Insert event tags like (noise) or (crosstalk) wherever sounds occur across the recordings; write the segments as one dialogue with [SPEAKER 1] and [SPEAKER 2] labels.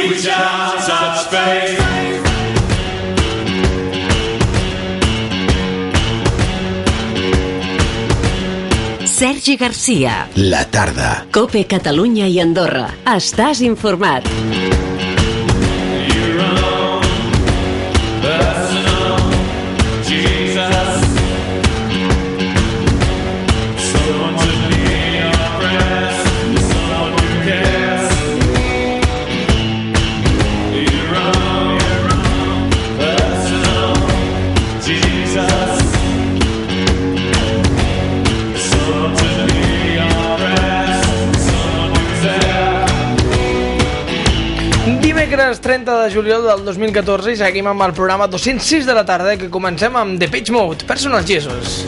[SPEAKER 1] Reach out, touch faith.
[SPEAKER 2] Sergi Garcia.
[SPEAKER 3] La tarda.
[SPEAKER 2] Cope Catalunya i Andorra. Estàs informat.
[SPEAKER 4] 30 de juliol del 2014 i seguim amb el programa 206 de la tarda que comencem amb The Pitch Mode, Personal Jesus.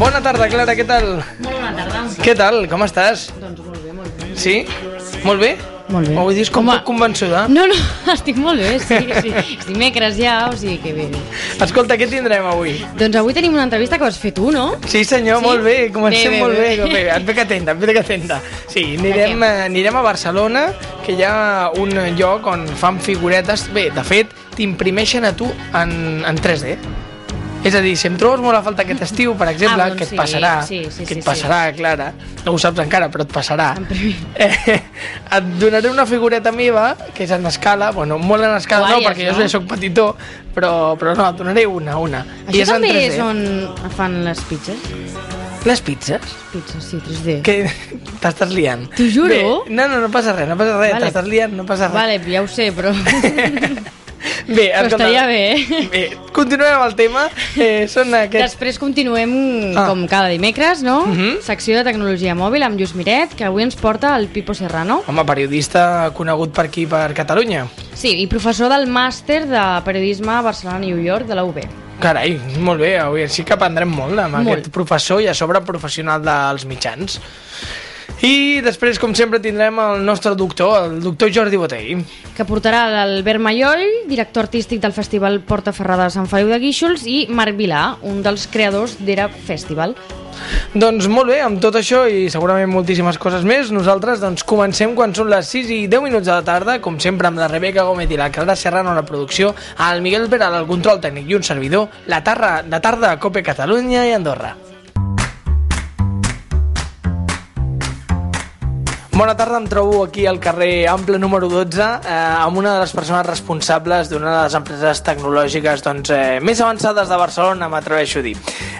[SPEAKER 4] Bona tarda, Clara, què tal?
[SPEAKER 5] Molt bona tarda.
[SPEAKER 4] Què tal? Com estàs?
[SPEAKER 5] Doncs molt bé, molt bé.
[SPEAKER 4] Sí? Molt bé?
[SPEAKER 5] Molt bé.
[SPEAKER 4] Ho dius com
[SPEAKER 5] Home.
[SPEAKER 4] convençuda?
[SPEAKER 5] No, no, (laughs) estic molt bé, sí, sí. És dimecres ja, o sigui que bé.
[SPEAKER 4] Escolta, què tindrem avui?
[SPEAKER 5] Doncs avui tenim una entrevista que vas fer tu, no?
[SPEAKER 4] Sí, senyor,
[SPEAKER 5] Sí?
[SPEAKER 4] molt bé, comencem
[SPEAKER 5] Bé, bé,
[SPEAKER 4] molt bé.
[SPEAKER 5] bé.
[SPEAKER 4] bé. Et veig atenta, et veig atenta. Sí, anirem, eh, anirem a Barcelona, que hi ha un lloc on fan figuretes. Bé, de fet, t'imprimeixen a tu en, en 3D. És a dir, si em trobes molt a falta aquest estiu, per exemple,
[SPEAKER 5] Ah, doncs
[SPEAKER 4] que et
[SPEAKER 5] sí,
[SPEAKER 4] passarà,
[SPEAKER 5] sí, sí,
[SPEAKER 4] que
[SPEAKER 5] sí,
[SPEAKER 4] et passarà, Clara, no ho saps encara, però et passarà. Eh, et donaré una figureta meva, que és en escala, bueno, molt en escala no,
[SPEAKER 5] Guaies,
[SPEAKER 4] perquè jo
[SPEAKER 5] no?
[SPEAKER 4] ja soc petitó, però, però no, et donaré una, una.
[SPEAKER 5] Això
[SPEAKER 4] és en
[SPEAKER 5] també
[SPEAKER 4] 3D.
[SPEAKER 5] és on fan les pizzas?
[SPEAKER 4] Les pizzas?
[SPEAKER 5] Pizzas, sí, 3D.
[SPEAKER 4] Que t'estàs liant.
[SPEAKER 5] T'ho juro?
[SPEAKER 4] Bé, no, no, no passa res, no passa res,
[SPEAKER 5] Vale.
[SPEAKER 4] t'estàs liant, no passa res.
[SPEAKER 5] Vale, ja ho sé, però... (laughs)
[SPEAKER 4] Bé,
[SPEAKER 5] Però
[SPEAKER 4] escolta,
[SPEAKER 5] estaria bé, eh?
[SPEAKER 4] Bé, continuem amb el tema. Eh, són aquests...
[SPEAKER 5] Després continuem,
[SPEAKER 4] Ah.
[SPEAKER 5] com cada dimecres, no?
[SPEAKER 4] Mhm.
[SPEAKER 5] Secció de tecnologia mòbil amb Lluís Miret, que avui ens porta el Pipo Serrano.
[SPEAKER 4] Home, periodista conegut per aquí, per Catalunya.
[SPEAKER 5] Sí, i professor del màster de periodisme a Barcelona-New York de la UB.
[SPEAKER 4] Carai, molt bé, avui sí que aprendrem molt amb
[SPEAKER 5] Molt.
[SPEAKER 4] aquest professor i a sobre professional dels mitjans. I després, com sempre, tindrem el nostre doctor, el doctor Jordi Botell.
[SPEAKER 5] que portarà l'Albert Mallol, director artístic del Festival Porta Ferrada de Sant Feliu de Guíxols, i Marc Vilà, un dels creadors d'Era Festival.
[SPEAKER 4] Doncs molt bé, amb tot això i segurament moltíssimes coses més, nosaltres doncs comencem quan són les 6 i 10 minuts de la tarda, com sempre amb la Rebeca Gómez i la Clara Serrano a la producció, el Miguel Peral al control tècnic i un servidor, la tarda de tarda a Cope Catalunya i Andorra. Bona tarda, em trobo aquí al carrer Ample número 12 eh, amb una de les persones responsables d'una de les empreses tecnològiques doncs, eh, més avançades de Barcelona, m'atreveixo a dir.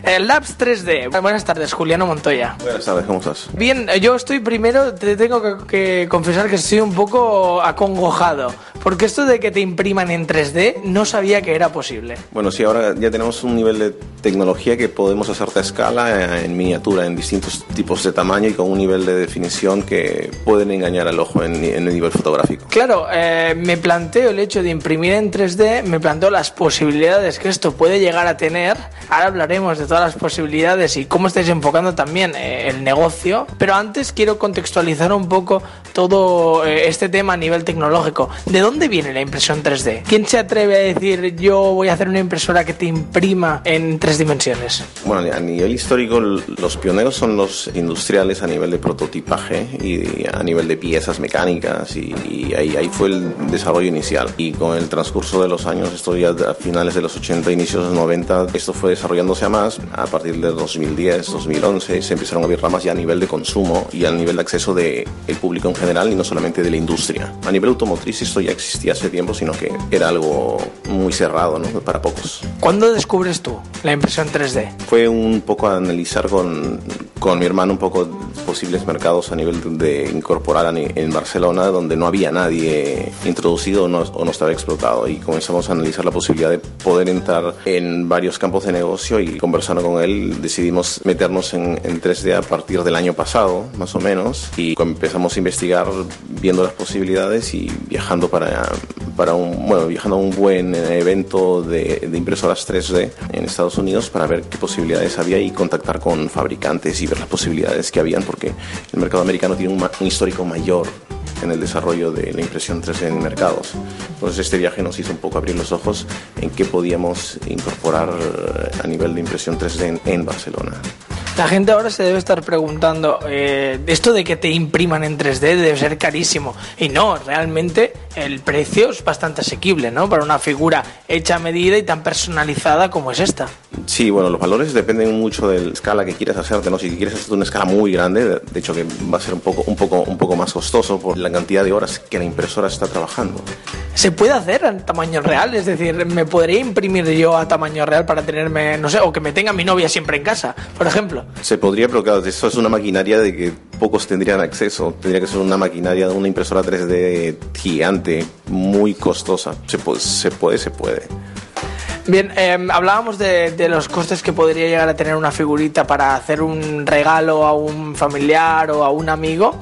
[SPEAKER 4] Eh, Labs 3D. Buenas tardes, Juliano Montoya.
[SPEAKER 6] Buenas tardes, ¿cómo estás?
[SPEAKER 4] Bien, yo estoy primero, te tengo que, que confesar que estoy un poco acongojado, porque esto de que te impriman en 3D no sabía que era posible.
[SPEAKER 6] Bueno, sí, ahora ya tenemos un nivel de tecnología que podemos hacerte a escala, eh, en miniatura, en distintos tipos de tamaño y con un nivel de definición que pueden engañar al ojo en, en el nivel fotográfico.
[SPEAKER 4] Claro, eh, me planteo el hecho de imprimir en 3D, me planteo las posibilidades que esto puede llegar a tener. Ahora hablaremos de todas las posibilidades y cómo estáis enfocando también eh, el negocio. Pero antes quiero contextualizar un poco todo eh, este tema a nivel tecnológico. ¿De dónde viene la impresión 3D? ¿Quién se atreve a decir yo voy a hacer una impresora que te imprima en tres dimensiones?
[SPEAKER 6] Bueno, a nivel histórico, los pioneros son los industriales a nivel de prototipaje y a nivel de piezas mecánicas y, y ahí, ahí fue el desarrollo inicial. Y con el transcurso de los años, esto ya a finales de los 80, inicios de los 90, esto fue desarrollándose a más. A partir de 2010, 2011, se empezaron a abrir ramas ya a nivel de consumo y a nivel de acceso del público en general y no solamente de la industria. A nivel automotriz esto ya existía hace tiempo, sino que era algo muy cerrado ¿no? para pocos.
[SPEAKER 4] ¿Cuándo descubres tú la impresión 3D?
[SPEAKER 6] Fue un poco analizar con, con mi hermano un poco posibles mercados a nivel de incorporar a en Barcelona donde no había nadie introducido o no, o no estaba explotado y comenzamos a analizar la posibilidad de poder entrar en varios campos de negocio y conversando con él decidimos meternos en, en 3D a partir del año pasado más o menos y empezamos a investigar viendo las posibilidades y viajando para, para un, bueno, viajando a un buen eh, evento de, de impresoras 3D en Estados Unidos para ver qué posibilidades había y contactar con fabricantes y ver las posibilidades que habían porque el mercado americano tiene un, un histórico mayor en el desarrollo de la impresión 3D en mercados. Entonces este viaje nos hizo un poco abrir los ojos en qué podíamos incorporar eh, a nivel de impresión 3D en, Barcelona.
[SPEAKER 4] La gente ahora se debe estar preguntando, eh, esto de que te impriman en 3D debe ser carísimo. Y no, realmente el precio es bastante asequible, ¿no? Para una figura hecha a medida y tan personalizada como es esta.
[SPEAKER 6] Sí, bueno, los valores dependen mucho de la escala que quieras hacerte, ¿no? Si quieres hacer una escala muy grande, de de hecho que va a ser un poco, un poco, un poco más costoso por la cantidad de horas que la impresora está trabajando.
[SPEAKER 4] ¿Se puede hacer en tamaño real? Es decir, ¿me podría imprimir yo a tamaño real para tenerme, no sé, o que me tenga mi novia siempre en casa, por ejemplo?
[SPEAKER 6] Se podría, pero claro, eso es una maquinaria de que pocos tendrían acceso. Tendría que ser una maquinaria de una impresora 3D gigante, muy costosa. Se puede, se puede, se puede.
[SPEAKER 4] Bien, eh, hablábamos de, de los costes que podría llegar a tener una figurita para hacer un regalo a un familiar o a un amigo,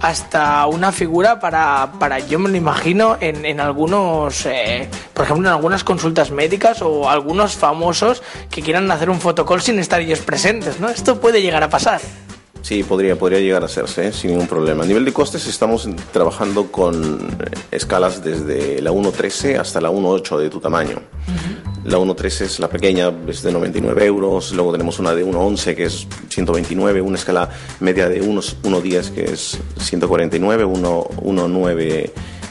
[SPEAKER 4] hasta una figura para, para yo me lo imagino, en, en algunos, eh, por ejemplo, en algunas consultas médicas o algunos famosos que quieran hacer un fotocall sin estar ellos presentes, ¿no? Esto puede llegar a pasar.
[SPEAKER 6] Sí, podría, podría llegar a hacerse ¿eh? sin ningún problema. A nivel de costes estamos trabajando con eh, escalas desde la 1.13 hasta la 1.8 de tu tamaño. La 1.13 es la pequeña, es de 99 euros. Luego tenemos una de 1.11 que es 129, una escala media de 1 1.10 que es 149, 1 1.9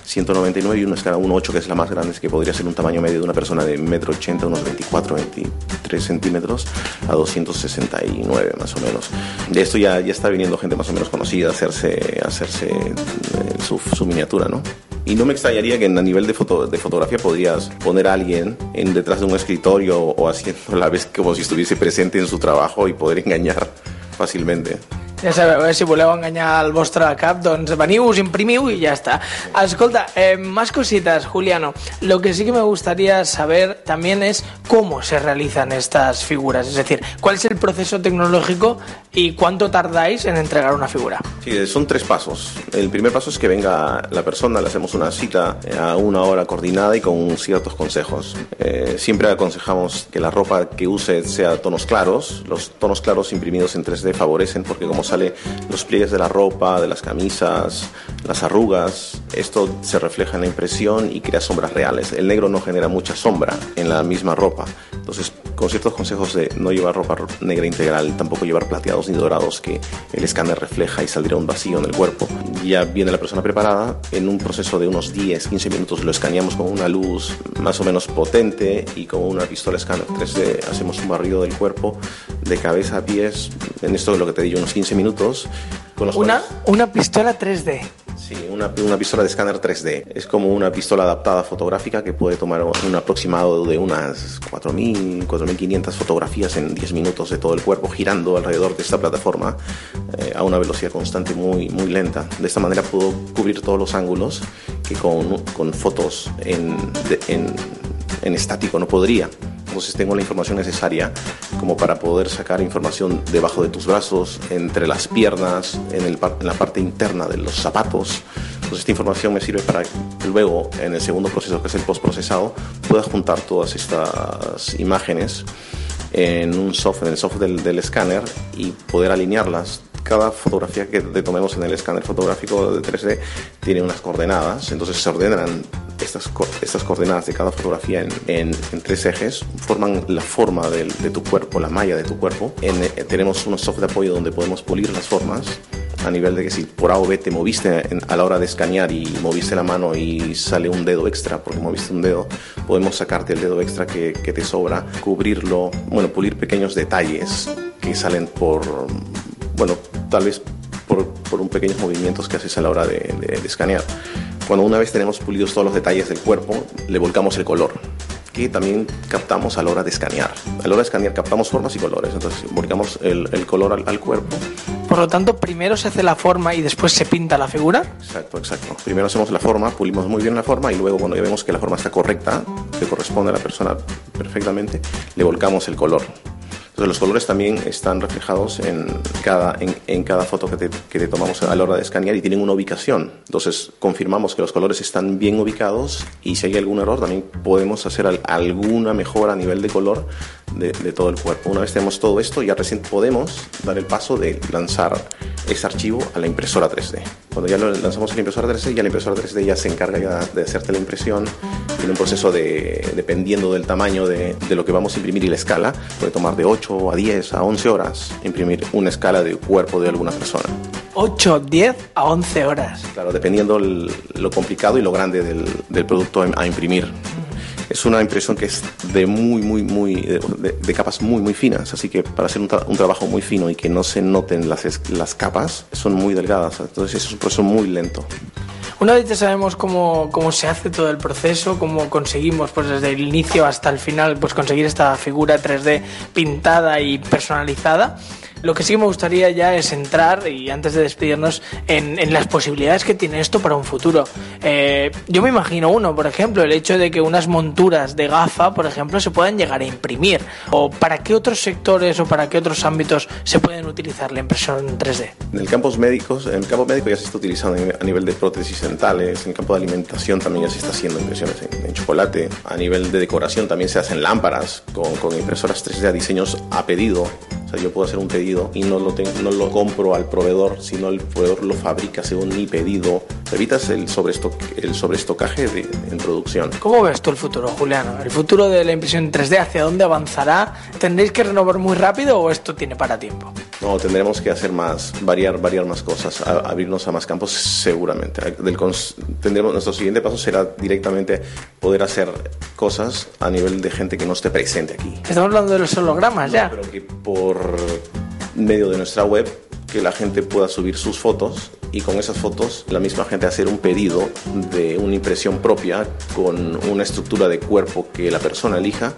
[SPEAKER 6] 199 y una escala 1.8 que es la más grande, que podría ser un tamaño medio de una persona de 1,80 m, unos 24, 23 centímetros a 269 más o menos. De esto ya, ya está viniendo gente más o menos conocida a hacerse, a hacerse eh, su, miniatura, ¿no? Y no me extrañaría que a nivel de, foto, de fotografía podrías poner a alguien en, detrás de un escritorio o haciendo la vez como si estuviese presente en su trabajo y poder engañar fácilmente.
[SPEAKER 4] Ja sabeu, eh, si voleu enganyar el vostre cap, doncs veniu, us imprimiu i ja està. Escolta, eh, más cositas, Juliano. Lo que sí que me gustaría saber también es cómo se realizan estas figuras. Es decir, cuál es el proceso tecnológico y cuánto tardáis en entregar una figura.
[SPEAKER 6] Sí, son tres pasos. El primer paso es que venga la persona, le hacemos una cita eh, a una hora coordinada y con ciertos consejos. Eh, siempre aconsejamos que la ropa que use sea tonos claros. Los tonos claros imprimidos en 3D favorecen porque como sale los pliegues de la ropa, de las camisas, las arrugas, esto se refleja en la impresión y crea sombras reales. El negro no genera mucha sombra en la misma ropa. Entonces, con ciertos consejos de no llevar ropa ro- negra integral, tampoco llevar plateados ni dorados que el escáner refleja y saldría un vacío en el cuerpo. Ya viene la persona preparada, en un proceso de unos 10, 15 minutos lo escaneamos con una luz más o menos potente y con una pistola escáner 3D hacemos un barrido del cuerpo de cabeza a pies, en esto lo que te digo, unos 15 minutos. Con los
[SPEAKER 4] Una,
[SPEAKER 6] cuales-
[SPEAKER 4] una pistola 3D.
[SPEAKER 6] Sí, una, una pistola de escáner 3D. Es como una pistola adaptada fotográfica que puede tomar un aproximado de unas 4.000, 4.500 fotografías en 10 minutos de todo el cuerpo girando alrededor de esta plataforma eh, a una velocidad constante muy, muy lenta. De esta manera puedo cubrir todos los ángulos que con, con fotos en, de- en, en estático no podría. Entonces tengo la información necesaria como para poder sacar información debajo de tus brazos, entre las piernas, en, el en la parte interna de los zapatos. Entonces esta información me sirve para que luego, en el segundo proceso, que es el postprocesado, pueda juntar todas estas imágenes en un software, en el software del, del escáner y poder alinearlas. Cada fotografía que tomemos en el escáner fotográfico de 3D tiene unas coordenadas, entonces se ordenan estas, estas coordenadas de cada fotografía en, en- tres ejes, forman la forma de tu cuerpo, la malla de tu cuerpo. Eh, tenemos unos software de apoyo donde podemos pulir las formas a nivel de que si por A o B te moviste a la hora de escanear y moviste la mano y sale un dedo extra porque moviste un dedo, podemos sacarte el dedo extra que, te sobra, cubrirlo, bueno, pulir pequeños detalles que salen por, bueno, tal vez por, por un pequeños movimientos que haces a la hora de escanear. Cuando una vez tenemos pulidos todos los detalles del cuerpo, le volcamos el color que también captamos a la hora de escanear. A la hora de escanear captamos formas y colores, entonces volcamos el, el color al, al cuerpo
[SPEAKER 4] Por lo tanto, primero se hace la forma y después se pinta la figura.
[SPEAKER 6] Exacto, exacto. Primero hacemos la forma, pulimos muy bien la forma y luego cuando ya vemos que la forma está correcta, que corresponde a la persona perfectamente, le volcamos el color. Los colores también están reflejados en cada, en, en cada foto que te, que te tomamos a la hora de escanear y tienen una ubicación. Entonces confirmamos que los colores están bien ubicados y si hay algún error también podemos hacer al- alguna mejora a nivel de color de, de todo el cuerpo. Una vez tenemos todo esto, ya recién podemos dar el paso de lanzar ese archivo a la impresora 3D. Cuando ya lo lanzamos a la impresora 3D, ya la impresora 3D ya se encarga ya de hacerte la impresión. Tiene un proceso de, dependiendo del tamaño de, de lo que vamos a imprimir y la escala, puede tomar de 8 a 10 a 11 horas imprimir una escala del cuerpo de alguna persona.
[SPEAKER 4] 8, 10 a 11 horas.
[SPEAKER 6] Claro, dependiendo el- lo complicado y lo grande del, del producto a imprimir. Es una impresión que es de muy, muy, muy, de, capas muy, muy finas. Así que para hacer un, tra- un trabajo muy fino y que no se noten las, las capas, son muy delgadas. Entonces es un proceso muy lento.
[SPEAKER 4] Una vez ya sabemos cómo, cómo se hace todo el proceso, cómo conseguimos pues desde el inicio hasta el final pues conseguir esta figura 3D pintada y personalizada. Lo que sí me gustaría ya es entrar, y antes de despedirnos, en, las posibilidades que tiene esto para un futuro. Eh, yo me imagino uno, por ejemplo, el hecho de que unas monturas de gafa, por ejemplo, se puedan llegar a imprimir. ¿O para qué otros sectores o para qué otros ámbitos se pueden utilizar la impresión 3D?
[SPEAKER 6] En el campo médicos, en el campo médico ya se está utilizando a nivel de prótesis dentales, en el campo de alimentación también ya se está haciendo impresiones en, en chocolate, a nivel de decoración también se hacen lámparas con, con impresoras 3D a diseños a pedido. O sea, yo puedo hacer un pedido y no lo, tengo, no lo compro al proveedor, sino el proveedor lo fabrica según mi pedido. Evitas el, el sobreestocaje de, en producción.
[SPEAKER 4] ¿Cómo ves tú el futuro, Juliano? ¿El futuro de la impresión 3D hacia dónde avanzará? ¿Tendréis que renovar muy rápido o esto tiene para tiempo?
[SPEAKER 6] No, tendremos que hacer más, variar, variar más cosas, a- abrirnos a más campos seguramente. Del cons- tendremos, nuestro siguiente paso será directamente poder hacer cosas a nivel de gente que no esté presente aquí.
[SPEAKER 4] Estamos hablando de los hologramas ya.
[SPEAKER 6] Pero que por medio de nuestra web que la gente pueda subir sus fotos y con esas fotos la misma gente hacer un pedido de una impresión propia con una estructura de cuerpo que la persona elija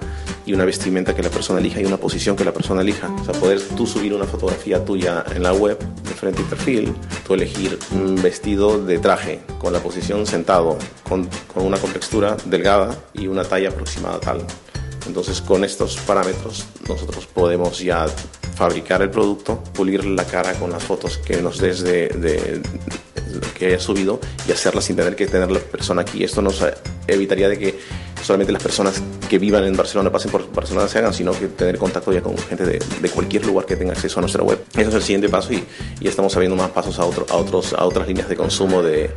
[SPEAKER 6] y una vestimenta que la persona elija y una posición que la persona elija. O sea, poder tú subir una fotografía tuya en la web de frente y perfil, tú elegir un vestido de traje con la posición sentado, con, con una contextura delgada y una talla aproximada tal. Entonces con estos parámetros nosotros podemos ya fabricar el producto, pulir la cara con las fotos que nos des de, de- que haya subido y hacerla sin tener que tener la persona aquí. Esto nos evitaría de que solamente las personas que vivan en Barcelona pasen por Barcelona se hagan, sino que tener contacto ya con gente de, de cualquier lugar que tenga acceso a nuestra web. Ese es el siguiente paso y, y estamos abriendo más pasos a, otro- a, otros, a otras líneas de consumo de,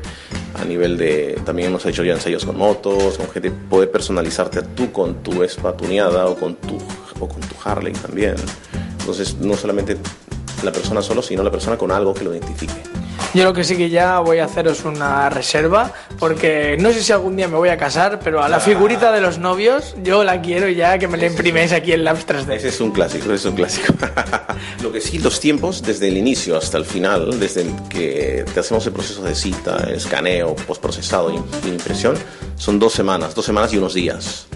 [SPEAKER 6] a nivel de... También hemos hecho ya ensayos con motos, con gente, poder personalizarte tú con tu Vespa tuneada o con tu, o con tu Harley también. Entonces, no solamente la persona solo, sino la persona con algo que lo identifique.
[SPEAKER 4] Yo lo que sí que ya voy a haceros una reserva, porque no sé si algún día me voy a casar, pero a la figurita de los novios yo la quiero ya que me la impriméis aquí en Labs 3D.
[SPEAKER 6] Ese es un clásico, es un clásico. (laughs) Lo que sí, los tiempos, desde el inicio hasta el final, desde el que te hacemos el proceso de cita, escaneo, postprocesado y impresión, son dos semanas, dos semanas y unos días.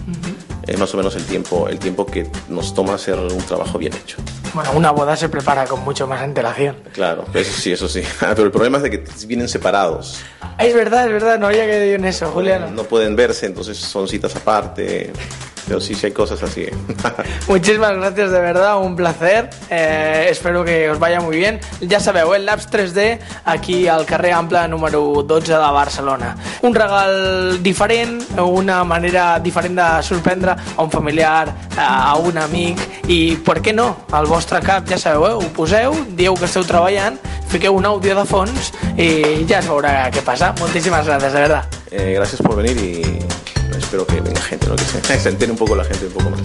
[SPEAKER 6] Es más o menos el tiempo, el tiempo que nos toma hacer un trabajo bien hecho.
[SPEAKER 4] Bueno, una boda se prepara con mucho más antelación.
[SPEAKER 6] Claro, eso sí, eso sí. (laughs) Pero el problema es de que vienen separados.
[SPEAKER 4] Ah, Es verdad, es verdad, no había yo en eso, Juliano.
[SPEAKER 6] No pueden verse, entonces son citas aparte. Pero sí, sí hay cosas así. (laughs)
[SPEAKER 4] Muchísimas gracias, de verdad, un placer. Eh, espero que os vaya muy bien. Ja sabeu, el Labs 3D aquí al carrer Ample número 12 de Barcelona. Un regal diferent, una manera diferent de sorprendre a un familiar, a un amic i, per què no, al vostre cap, ja sabeu, eh? ho poseu, dieu que esteu treballant, fiqueu un àudio de fons i ja es veurà què passa. Moltíssimes gràcies, de verdad.
[SPEAKER 6] Eh, gracias por venir y espero que venga gente, ¿no? que se, (laughs) se entere un poco la gente un poco más.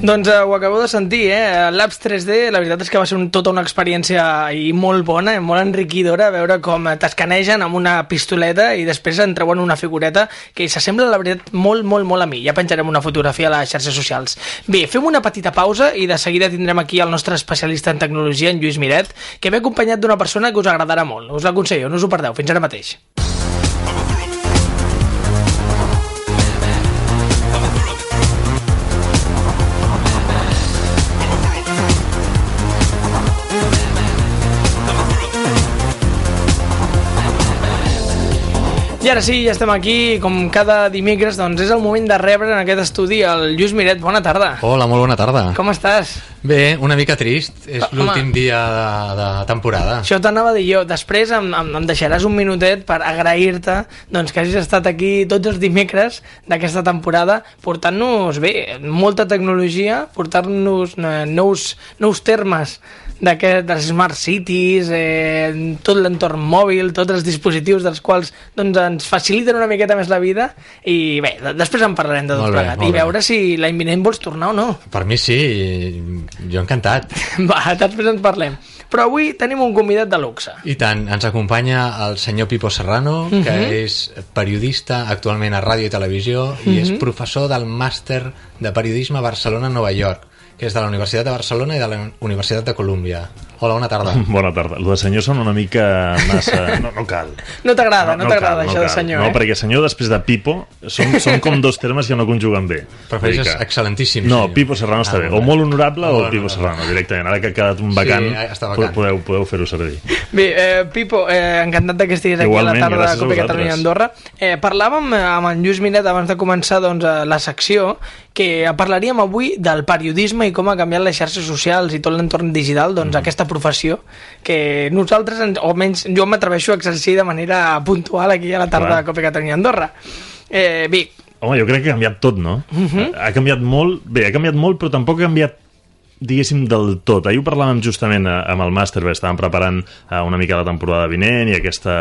[SPEAKER 4] Doncs eh, ho acabeu de sentir, eh? Labs 3D, la veritat és que va ser un, tota una experiència i molt bona, i molt enriquidora, veure com t'escanegen amb una pistoleta i després en treuen una figureta que s'assembla, la veritat, molt, molt, molt a mi. Ja penjarem una fotografia a les xarxes socials. Bé, fem una petita pausa i de seguida tindrem aquí el nostre especialista en tecnologia, en Lluís Miret, que ve acompanyat d'una persona que us agradarà molt. Us l'aconsello, no us ho perdeu. Fins ara mateix. I ara sí, ja estem aquí, com cada dimecres, doncs és el moment de rebre en aquest estudi el Lluís Miret. Bona tarda.
[SPEAKER 3] Hola, molt bona tarda.
[SPEAKER 4] Com estàs?
[SPEAKER 3] Bé, una mica trist. És
[SPEAKER 4] Home.
[SPEAKER 3] l'últim dia de, de temporada.
[SPEAKER 4] Això t'anava a dir jo. Després em, em, em deixaràs un minutet per agrair-te doncs, que hagis estat aquí tots els dimecres d'aquesta temporada portant-nos, bé, molta tecnologia, portant-nos eh, nous, nous termes d'aquest, de les smart cities, eh, tot l'entorn mòbil, tots els dispositius dels quals doncs, ens faciliten una miqueta més la vida i bé, de- després en parlarem de tot
[SPEAKER 3] Molt bé,
[SPEAKER 4] plegat i
[SPEAKER 3] bé.
[SPEAKER 4] veure si l'any vinent vols tornar o no.
[SPEAKER 3] Per mi sí, jo encantat. (laughs)
[SPEAKER 4] Va, després en parlem. Però avui tenim un convidat de luxe.
[SPEAKER 3] I tant, ens acompanya el senyor Pipo Serrano, que és periodista actualment a Ràdio i Televisió i és professor del màster de periodisme Barcelona-Nova York, és de la Universitat de Barcelona i de la Universitat de Colúmbia. Hola, bona tarda. (laughs)
[SPEAKER 7] Bona tarda. El de senyor sona una mica massa... No, no cal.
[SPEAKER 4] No t'agrada, no, t'agrada
[SPEAKER 7] cal,
[SPEAKER 4] això de
[SPEAKER 7] cal.
[SPEAKER 4] senyor,
[SPEAKER 7] no,
[SPEAKER 4] eh?
[SPEAKER 7] perquè senyor després de Pipo són, són com dos termes que no conjuguen bé.
[SPEAKER 3] Prefereixes
[SPEAKER 7] que-
[SPEAKER 3] excel·lentíssim,
[SPEAKER 7] No,
[SPEAKER 3] senyor.
[SPEAKER 7] Pipo Serrano està
[SPEAKER 3] Ah,
[SPEAKER 7] bé.
[SPEAKER 3] molt
[SPEAKER 7] O
[SPEAKER 3] bé.
[SPEAKER 7] molt honorable o
[SPEAKER 3] Molt
[SPEAKER 7] Pipo
[SPEAKER 3] honorable.
[SPEAKER 7] Serrano, directament. Ara que ha quedat un vacant,
[SPEAKER 3] Sí, està vacant.
[SPEAKER 7] podeu, podeu fer-ho servir.
[SPEAKER 4] Bé, eh, Pipo, eh, encantat que estiguis aquí a
[SPEAKER 7] Igualment,
[SPEAKER 4] la tarda de Copa. Catalunya Andorra. Eh, parlàvem eh, amb en Lluís Minet abans de començar doncs, eh, la secció que parlaríem avui del periodisme i com ha canviat les xarxes socials i tot l'entorn digital, doncs
[SPEAKER 7] Mm.
[SPEAKER 4] aquesta professió que nosaltres, o almenys jo m'atreveixo a exercir de manera puntual aquí a la tarda
[SPEAKER 7] Clar.
[SPEAKER 4] de Copa Catalunya Andorra. Eh, bé,
[SPEAKER 7] Home, jo crec que ha canviat tot, no?
[SPEAKER 4] Mhm.
[SPEAKER 7] Ha canviat molt, bé, ha canviat molt, però tampoc ha canviat diguéssim, del tot. Ahir ho parlàvem justament eh, amb el màster, bé, estàvem preparant eh, una mica la temporada vinent i aquesta,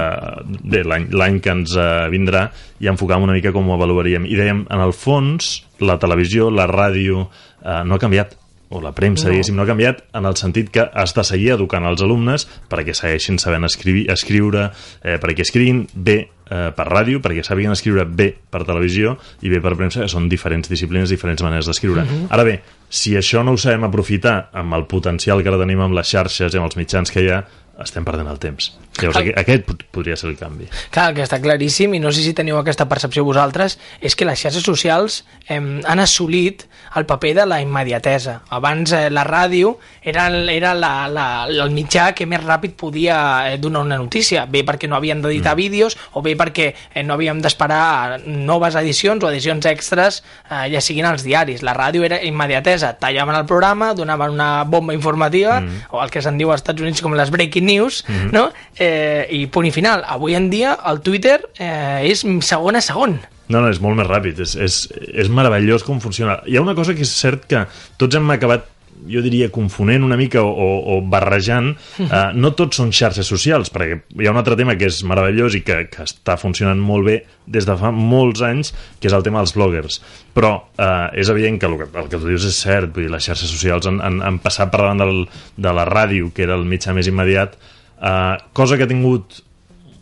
[SPEAKER 7] bé, l'any l'any que ens eh, vindrà i enfocàvem una mica com ho avaluaríem. I dèiem, en el fons, la televisió, la ràdio, eh, no ha canviat o la premsa, no. diguéssim, no ha canviat en el sentit que has de seguir educant els alumnes perquè segueixin sabent escriure, escriure eh, perquè escriguin bé eh, per ràdio, perquè sàpiguen escriure bé per televisió i bé per premsa, que són diferents disciplines, diferents maneres d'escriure. Uh -huh. Ara bé, si això no ho sabem aprofitar amb el potencial que ara tenim amb les xarxes i amb els mitjans que hi ha, estem perdent el temps. Llavors,
[SPEAKER 4] Al-
[SPEAKER 7] aquest, podria ser el canvi.
[SPEAKER 4] Clar, el que està claríssim, i no sé si teniu aquesta percepció vosaltres, és que les xarxes socials eh, han assolit el paper de la immediatesa. Abans eh, la ràdio era, el- era la, la, el mitjà que més ràpid podia eh, donar una notícia, bé perquè no havien d'editar mm. vídeos o bé perquè eh, no havíem d'esperar noves edicions o edicions extres, eh, ja siguin als diaris. La ràdio era immediatesa, tallaven el programa, donaven una bomba informativa, mm. o el que se'n diu als Estats Units com les breaking news, mm. no? Eh, i punt i final. Avui en dia el Twitter eh, és segon a segon.
[SPEAKER 7] No, no, és molt més ràpid, és, és, és meravellós com funciona. Hi ha una cosa que és cert que tots hem acabat jo diria confonent una mica o, o, o barrejant, uh, (laughs) no tots són xarxes socials, perquè hi ha un altre tema que és meravellós i que, que està funcionant molt bé des de fa molts anys, que és el tema dels bloggers. Però uh, és evident que el, que el que tu dius és cert, vull dir, les xarxes socials han, han, han passat per davant del, de la ràdio, que era el mitjà més immediat, uh, cosa que ha tingut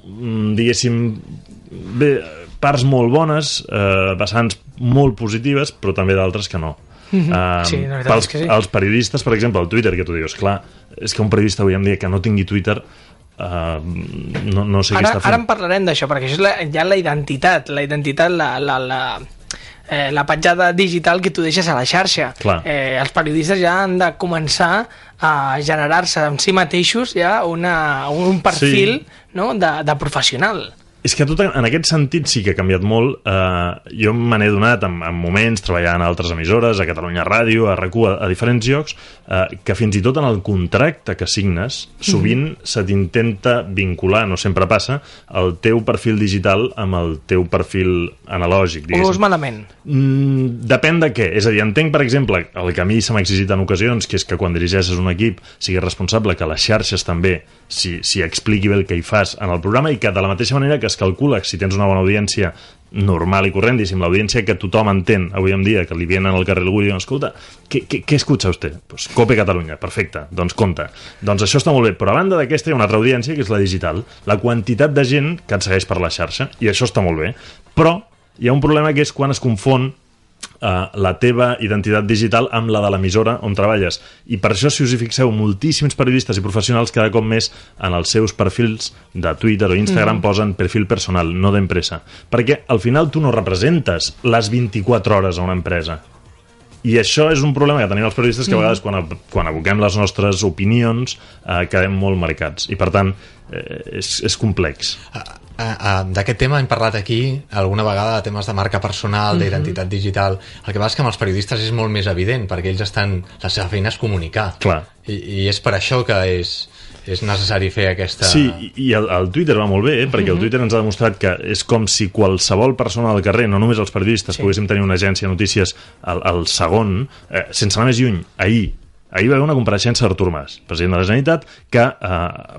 [SPEAKER 7] mm, diguéssim, bé, parts molt bones, eh, vessants molt positives, però també d'altres que no. Mm -hmm.
[SPEAKER 4] Sí, la veritat
[SPEAKER 7] pels,
[SPEAKER 4] és que sí.
[SPEAKER 7] Els periodistes, per exemple, el Twitter, que tu dius, clar, és que un periodista avui en dia que no tingui Twitter eh, no, no sé
[SPEAKER 4] Ara,
[SPEAKER 7] què està
[SPEAKER 4] ara en
[SPEAKER 7] fent.
[SPEAKER 4] parlarem d'això, perquè això és la, ja la identitat, la identitat, la, la, la, eh, la petjada digital que tu deixes a la xarxa.
[SPEAKER 7] Clar.
[SPEAKER 4] Eh, els periodistes ja han de començar a generar-se en si mateixos ja una, un perfil
[SPEAKER 7] Sí.
[SPEAKER 4] no? de, de professional.
[SPEAKER 7] És que tot en aquest sentit sí que ha canviat molt. Eh, jo me n'he donat en, en moments treballant a altres emissores, a Catalunya Ràdio, a RAC1, a, a diferents llocs, eh, que fins i tot en el contracte que signes, sovint se t'intenta vincular, no sempre passa, el teu perfil digital amb el teu perfil analògic, diguéssim.
[SPEAKER 4] veus malament?
[SPEAKER 7] Mm, depèn de què. És a dir, entenc, per exemple, el que a mi se m'ha exigit en ocasions, que és que quan dirigeixes un equip siguis responsable que les xarxes també s'hi si expliqui bé el que hi fas en el programa i que de la mateixa manera que es calcula que si tens una bona audiència normal i corrent, diguéssim, l'audiència que tothom entén avui en dia, que li vienen al carrer algú i diuen, escolta, què, què, què escucha usted? Pues Cope Catalunya, perfecte, doncs compte. Doncs això està molt bé, però a banda d'aquesta hi ha una altra audiència, que és la digital, la quantitat de gent que et segueix per la xarxa, i això està molt bé. Però hi ha un problema que és quan es confon eh, la teva identitat digital amb la de l'emissora on treballes. I per això, si us hi fixeu, moltíssims periodistes i professionals cada cop més en els seus perfils de Twitter o Instagram mm. posen perfil personal, no d'empresa. Perquè al final tu no representes les 24 hores a una empresa. I això és un problema que tenim els periodistes que a vegades quan, quan aboquem les nostres opinions eh, quedem molt marcats. I per tant, eh, és, és complex.
[SPEAKER 3] Uh, uh, D'aquest tema hem parlat aquí alguna vegada de temes de marca personal, d'identitat digital. El que passa és que amb els periodistes és molt més evident, perquè ells estan... La seva feina és comunicar.
[SPEAKER 7] Clar.
[SPEAKER 3] I, i és per això que és, és necessari fer aquesta...
[SPEAKER 7] Sí, i- el, el Twitter va molt bé, eh? perquè el Twitter ens ha demostrat que és com si qualsevol persona al carrer, no només els periodistes, sí. poguéssim tenir una agència de notícies al, al segon, eh, sense anar més lluny, ahir, ahir va haver una compareixença d'Artur Mas, president de la Generalitat, que eh,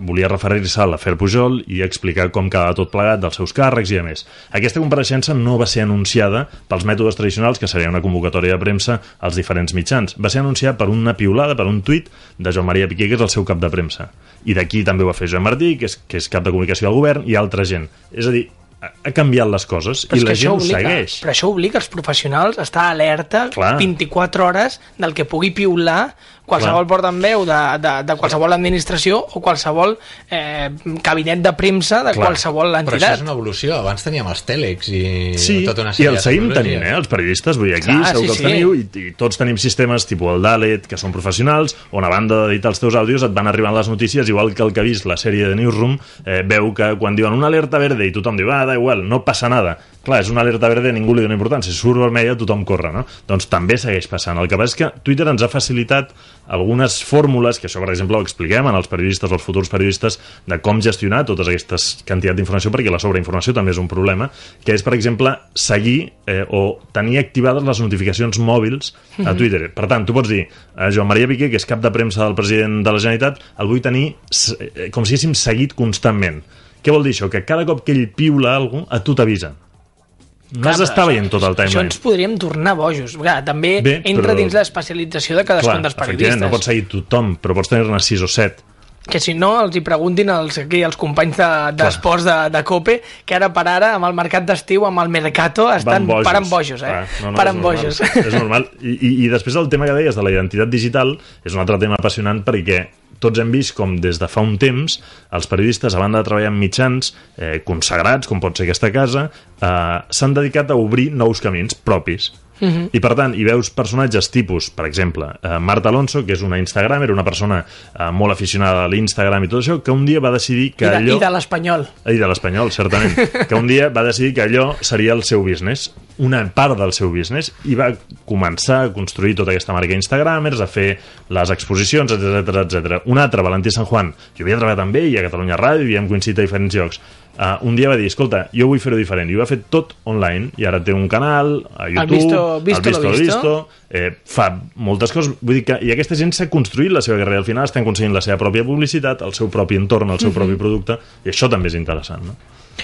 [SPEAKER 7] volia referir-se a l'afer Pujol i explicar com quedava tot plegat dels seus càrrecs i a més. Aquesta compareixença no va ser anunciada pels mètodes tradicionals, que seria una convocatòria de premsa als diferents mitjans. Va ser anunciada per una piulada, per un tuit de Joan Maria Piqué, que és el seu cap de premsa. I d'aquí també ho va fer Joan Martí, que és, que és cap de comunicació del govern, i altra gent. És a dir, ha, canviat les coses
[SPEAKER 4] Però
[SPEAKER 7] i la gent ho
[SPEAKER 4] obliga,
[SPEAKER 7] segueix.
[SPEAKER 4] Però això obliga els professionals a estar alerta
[SPEAKER 7] Clar.
[SPEAKER 4] 24 hores del que pugui piular qualsevol
[SPEAKER 7] Clar.
[SPEAKER 4] portaveu de, de, de qualsevol administració o qualsevol eh, cabinet de premsa de
[SPEAKER 7] Clar.
[SPEAKER 4] qualsevol
[SPEAKER 3] Però això
[SPEAKER 4] entitat.
[SPEAKER 3] és una evolució. Abans teníem els tèlex i
[SPEAKER 7] Sí,
[SPEAKER 3] tota una
[SPEAKER 7] i
[SPEAKER 3] sèrie
[SPEAKER 7] el
[SPEAKER 3] de
[SPEAKER 7] seguim tenint, eh, els periodistes, vull dir, aquí
[SPEAKER 4] Clar,
[SPEAKER 7] segur
[SPEAKER 4] sí,
[SPEAKER 7] que els
[SPEAKER 4] sí.
[SPEAKER 7] teniu i, i tots tenim sistemes tipus el Dalet, que són professionals, on a banda d'editar els teus àudios et van arribant les notícies, igual que el que ha vist la sèrie de Newsroom, eh, veu que quan diuen una alerta verde i tothom diu, ah, da igual, no passa nada. Clar, és una alerta verde, ningú li dona importància. Si surt vermella, tothom corre, no? Doncs també segueix passant. El que passa és que Twitter ens ha facilitat algunes fórmules, que això, per exemple, ho expliquem en els periodistes o els futurs periodistes, de com gestionar totes aquestes quantitats d'informació, perquè la sobreinformació també és un problema, que és, per exemple, seguir eh, o tenir activades les notificacions mòbils a Twitter. Per tant, tu pots dir, a Joan Maria Piqué, que és cap de premsa del president de la Generalitat, el vull tenir eh, com si haguéssim seguit constantment. Què vol dir això? Que cada cop que ell piula alguna cosa, a tu t'avisa. No has
[SPEAKER 4] Clar,
[SPEAKER 7] d'estar veient tot el
[SPEAKER 4] Això
[SPEAKER 7] timeline.
[SPEAKER 4] ens podríem tornar bojos. Clar, també
[SPEAKER 7] Bé,
[SPEAKER 4] entra
[SPEAKER 7] però-
[SPEAKER 4] dins l'especialització de cadascun dels
[SPEAKER 7] efectivament,
[SPEAKER 4] periodistes.
[SPEAKER 7] no pots seguir tothom, però pots tenir-ne 6 o 7.
[SPEAKER 4] Que si no, els hi preguntin als, aquí, als companys de- d'esports de, de, COPE, que ara per ara, amb el mercat d'estiu, amb el Mercato, estan
[SPEAKER 7] Van
[SPEAKER 4] paren bojos, eh?
[SPEAKER 7] Ah, no, no,
[SPEAKER 4] paren
[SPEAKER 7] és normal.
[SPEAKER 4] bojos.
[SPEAKER 7] És normal. I, i, I després el tema que deies de la identitat digital és un altre tema apassionant perquè tots hem vist com des de fa un temps els periodistes, a banda de treballar en mitjans eh, consagrats, com pot ser aquesta casa, eh, s'han dedicat a obrir nous camins propis. Uh -huh. I per tant, hi veus personatges tipus, per exemple, eh, Marta Alonso, que és una Instagram, era una persona eh, molt aficionada a l'Instagram i tot això, que un dia va decidir que
[SPEAKER 4] I de,
[SPEAKER 7] allò...
[SPEAKER 4] I de l'espanyol.
[SPEAKER 7] I de l'espanyol, certament. (laughs) que un dia va decidir que allò seria el seu business, una part del seu business, i va començar a construir tota aquesta marca Instagramers, a fer les exposicions, etc etc. Un altre, Valentí San Juan, jo havia treballat amb ell a Catalunya Ràdio, i havíem coincidit a diferents llocs. Uh, un dia va dir, escolta, jo vull fer-ho diferent, i ho ha fet tot online, i ara té un canal a YouTube,
[SPEAKER 4] visto- visto
[SPEAKER 7] el
[SPEAKER 4] lo
[SPEAKER 7] visto,
[SPEAKER 4] visto.
[SPEAKER 7] visto eh, fa moltes coses, vull dir que i aquesta gent s'ha construït la seva carrera, al final estan aconseguint la seva pròpia publicitat, el seu propi entorn, el seu propi producte, i això també és interessant, no?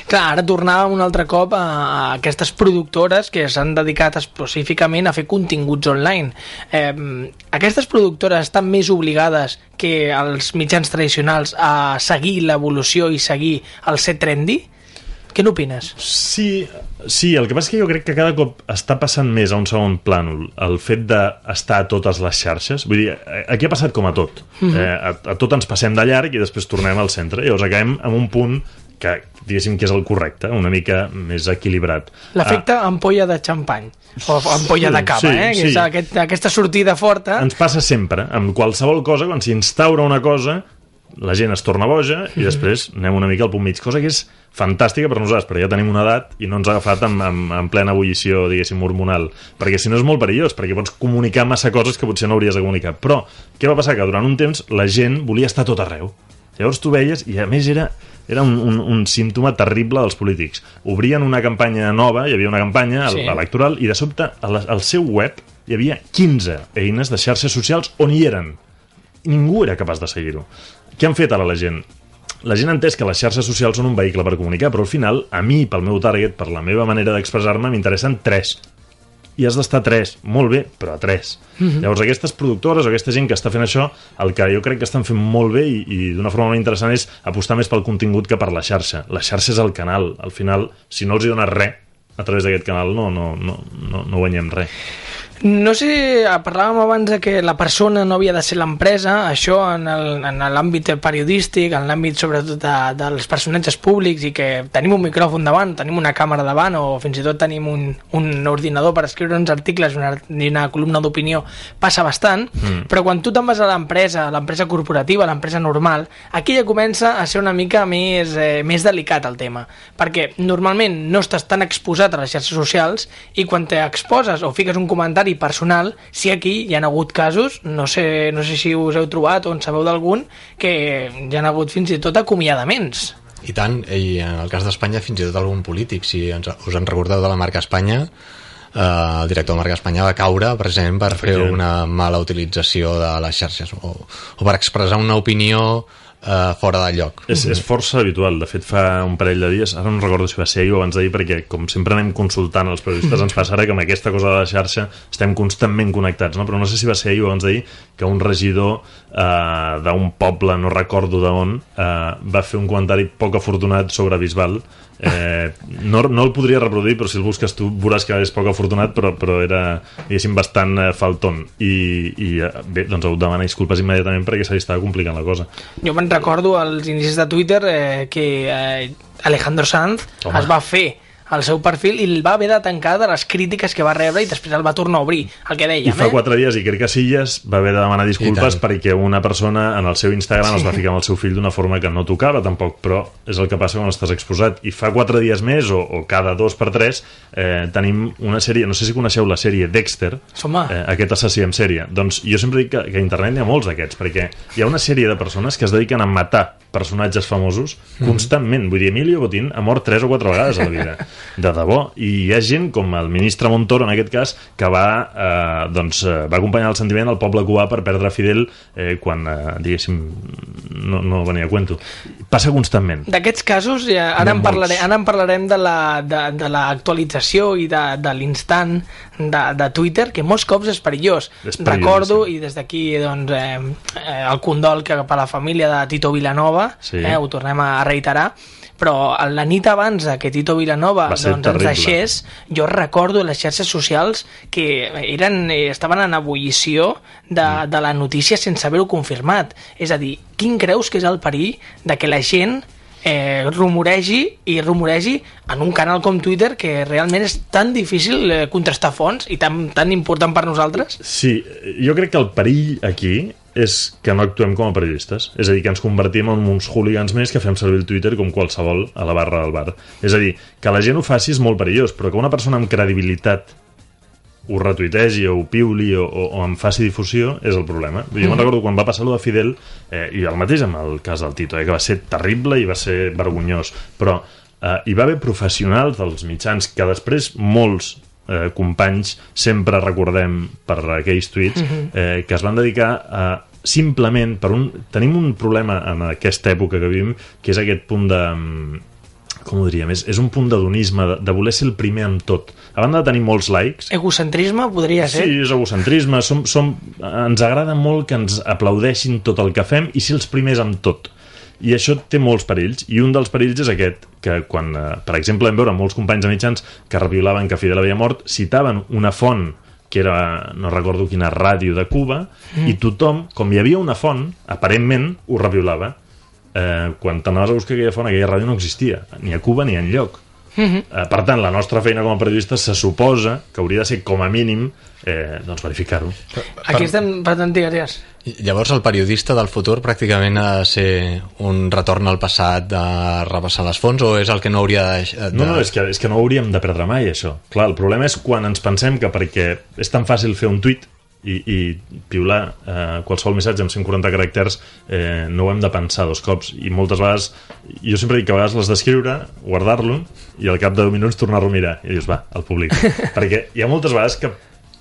[SPEAKER 4] Clar, ara tornàvem un altre cop a, a aquestes productores que s'han dedicat específicament a fer continguts online. Eh, aquestes productores estan més obligades que els mitjans tradicionals a seguir l'evolució i seguir el ser trendy? Què n'opines?
[SPEAKER 7] Sí, sí, el que passa és que jo crec que cada cop està passant més a un segon plànol el fet d'estar a totes les xarxes. Vull dir, aquí ha passat com a tot. eh, a, a tot ens passem de llarg i després tornem al centre. Llavors acabem en un punt que diguéssim que és el correcte, una mica més equilibrat.
[SPEAKER 4] L'efecte ampolla de xampany o ampolla de cava,
[SPEAKER 7] Sí,
[SPEAKER 4] eh? Que
[SPEAKER 7] sí.
[SPEAKER 4] és aquest, aquesta sortida forta.
[SPEAKER 7] ens passa sempre, amb qualsevol cosa, quan s'instaura una cosa, la gent es torna boja i després anem una mica al punt mig, cosa que és fantàstica per nosaltres, perquè ja tenim una edat i no ens ha agafat en, en, en plena ebullició, diguéssim, hormonal, perquè si no és molt perillós, perquè pots comunicar massa coses que potser no hauries de comunicar. Però què va passar? Que durant un temps la gent volia estar tot arreu. Llavors tu veies, i a més era, era un, un, un símptoma terrible dels polítics. Obrien una campanya nova, hi havia una campanya Sí. electoral, i de sobte al, al seu web hi havia 15 eines de xarxes socials on hi eren. Ningú era capaç de seguir-ho. Què han fet ara la gent? La gent ha entès que les xarxes socials són un vehicle per comunicar, però al final, a mi, pel meu target, per la meva manera d'expressar-me, m'interessen tres. I has d'estar a tres, molt bé, però a tres. Mm -hmm. Llavors, aquestes productores o aquesta gent que està fent això, el que jo crec que estan fent molt bé i, i d'una forma molt interessant és apostar més pel contingut que per la xarxa. La xarxa és el canal. Al final, si no els hi dones res a través d'aquest canal, no, no, no, no, no guanyem res.
[SPEAKER 4] No sé, parlàvem abans de que la persona no havia de ser l'empresa, això en el- en l'àmbit periodístic, en l'àmbit sobretot de, dels personatges públics i que tenim un micròfon davant, tenim una càmera davant o fins i tot tenim un, un ordinador per escriure uns articles una, i una columna d'opinió, passa bastant, mm. però quan tu te'n vas a l'empresa, a l'empresa corporativa, a l'empresa normal, aquí ja comença a ser una mica més, eh, més delicat el tema, perquè normalment no estàs tan exposat a les xarxes socials i quan t'exposes o fiques un comentari personal, sí aquí hi ha hagut casos, no sé, no sé si us heu trobat o en sabeu d'algun, que hi ha hagut fins i tot acomiadaments.
[SPEAKER 3] I tant, i en el cas d'Espanya fins i tot algun polític, si ens, us en recordeu de la marca Espanya, el director de marca Espanya va caure precisament per fer una mala utilització de les xarxes o, o per expressar una opinió eh, fora de lloc.
[SPEAKER 7] És, és força habitual. De fet, fa un parell de dies, ara no recordo si va ser ahir o abans d'ahir, perquè com sempre anem consultant els periodistes, ens passa ara que amb aquesta cosa de la xarxa estem constantment connectats, no? però no sé si va ser ahir o abans d'ahir que un regidor eh, d'un poble, no recordo d'on, eh, va fer un comentari poc afortunat sobre Bisbal. Eh, no, no el podria reproduir, però si el busques tu veuràs que és poc afortunat, però, però era, diguéssim, bastant eh, falton. I, i eh, bé, doncs heu de demanar disculpes immediatament perquè se li estava complicant la cosa.
[SPEAKER 4] Jo me'n recordo als inicis de Twitter eh, que eh, Alejandro Sanz
[SPEAKER 7] Home.
[SPEAKER 4] es va fer el seu perfil i el va haver de tancar de les crítiques que va rebre i després el va tornar a obrir, el que
[SPEAKER 7] I
[SPEAKER 4] dèiem,
[SPEAKER 7] fa
[SPEAKER 4] eh?
[SPEAKER 7] quatre dies, i crec que Silles va haver de demanar disculpes
[SPEAKER 3] I
[SPEAKER 7] perquè una persona en el seu Instagram es va ficar amb el seu fill d'una forma que no tocava tampoc, però és el que passa quan estàs exposat. I fa quatre dies més, o, o cada dos per tres, eh, tenim una sèrie, no sé si coneixeu la sèrie Dexter,
[SPEAKER 4] Home.
[SPEAKER 7] eh, aquest assassí en sèrie. Doncs jo sempre dic que, que a internet n'hi ha molts d'aquests, perquè hi ha una sèrie de persones que es dediquen a matar personatges famosos constantment. Vull dir, Emilio Botín ha mort tres o quatre vegades a la vida. De debò. I hi ha gent, com el ministre Montoro, en aquest cas, que va, eh, doncs, eh, va acompanyar el sentiment al poble cubà per perdre Fidel eh, quan, eh, diguéssim, no, no venia a cuento. Passa constantment.
[SPEAKER 4] D'aquests casos, ja, ara, en parlarem, ara en parlarem de la- de, de l'actualització i de, de l'instant de, de Twitter, que molts cops és perillós.
[SPEAKER 7] És perillosíssim.
[SPEAKER 4] Recordo, i des d'aquí doncs, eh, eh, el condol que per a la família de Tito Vilanova,
[SPEAKER 7] Sí.
[SPEAKER 4] eh, ho tornem a reiterar, però la nit abans que Tito Vilanova doncs, ens deixés, jo recordo les xarxes socials que eren, eh, estaven en ebullició de,
[SPEAKER 7] Mm.
[SPEAKER 4] de la notícia sense haver-ho confirmat. És a dir, quin creus que és el perill de que la gent eh, rumoregi i rumoregi en un canal com Twitter que realment és tan difícil eh, contrastar fonts i tan, tan important per nosaltres?
[SPEAKER 7] Sí, jo crec que el perill aquí és que no actuem com a periodistes. És a dir, que ens convertim en uns hooligans més que fem servir el Twitter com qualsevol a la barra del bar. És a dir, que la gent ho faci és molt perillós, però que una persona amb credibilitat ho retuitegi o ho piuli o, o, o en faci difusió és el problema. Jo me'n recordo quan va passar lo de Fidel eh, i el mateix amb el cas del Tito, eh, que va ser terrible i va ser vergonyós, però eh, hi va haver professionals dels mitjans que després molts eh, companys sempre recordem per aquells tuits eh, que es van dedicar a simplement per un... Tenim un problema en aquesta època que vivim que és aquest punt de mm, com ho diríem, és, és un punt d'adonisme, de, de voler ser el primer amb tot. A banda de tenir molts likes,
[SPEAKER 4] Egocentrisme podria ser?
[SPEAKER 7] Sí, és egocentrisme. Som, som, ens agrada molt que ens aplaudeixin tot el que fem i ser els primers amb tot. I això té molts perills, i un dels perills és aquest, que quan, eh, per exemple, vam veure molts companys de mitjans que reviolaven que Fidel havia mort, citaven una font que era, no recordo quina ràdio de Cuba, mm. i tothom, com hi havia una font, aparentment ho reviolava. Eh, quan t'anaves a buscar aquella font, aquella ràdio no existia, ni a Cuba ni en lloc. Eh, per tant, la nostra feina com a periodistes se suposa que hauria de ser com a mínim eh, doncs verificar-ho.
[SPEAKER 4] Aquí estem... Perdó, digues, digues.
[SPEAKER 3] Llavors el periodista del futur pràcticament ha de ser un retorn al passat de repassar les fonts o és el que no hauria de... de...
[SPEAKER 7] No, no, és que, és que no hauríem de perdre mai, això. Clar, el problema és quan ens pensem que perquè és tan fàcil fer un tuit i, i piular eh, qualsevol missatge amb 140 caràcters eh, no ho hem de pensar dos cops. I moltes vegades, jo sempre dic que a vegades l'has d'escriure, guardar-lo i al cap de 10 minuts tornar-lo a mirar. I dius, va, el públic (laughs) perquè hi ha moltes vegades que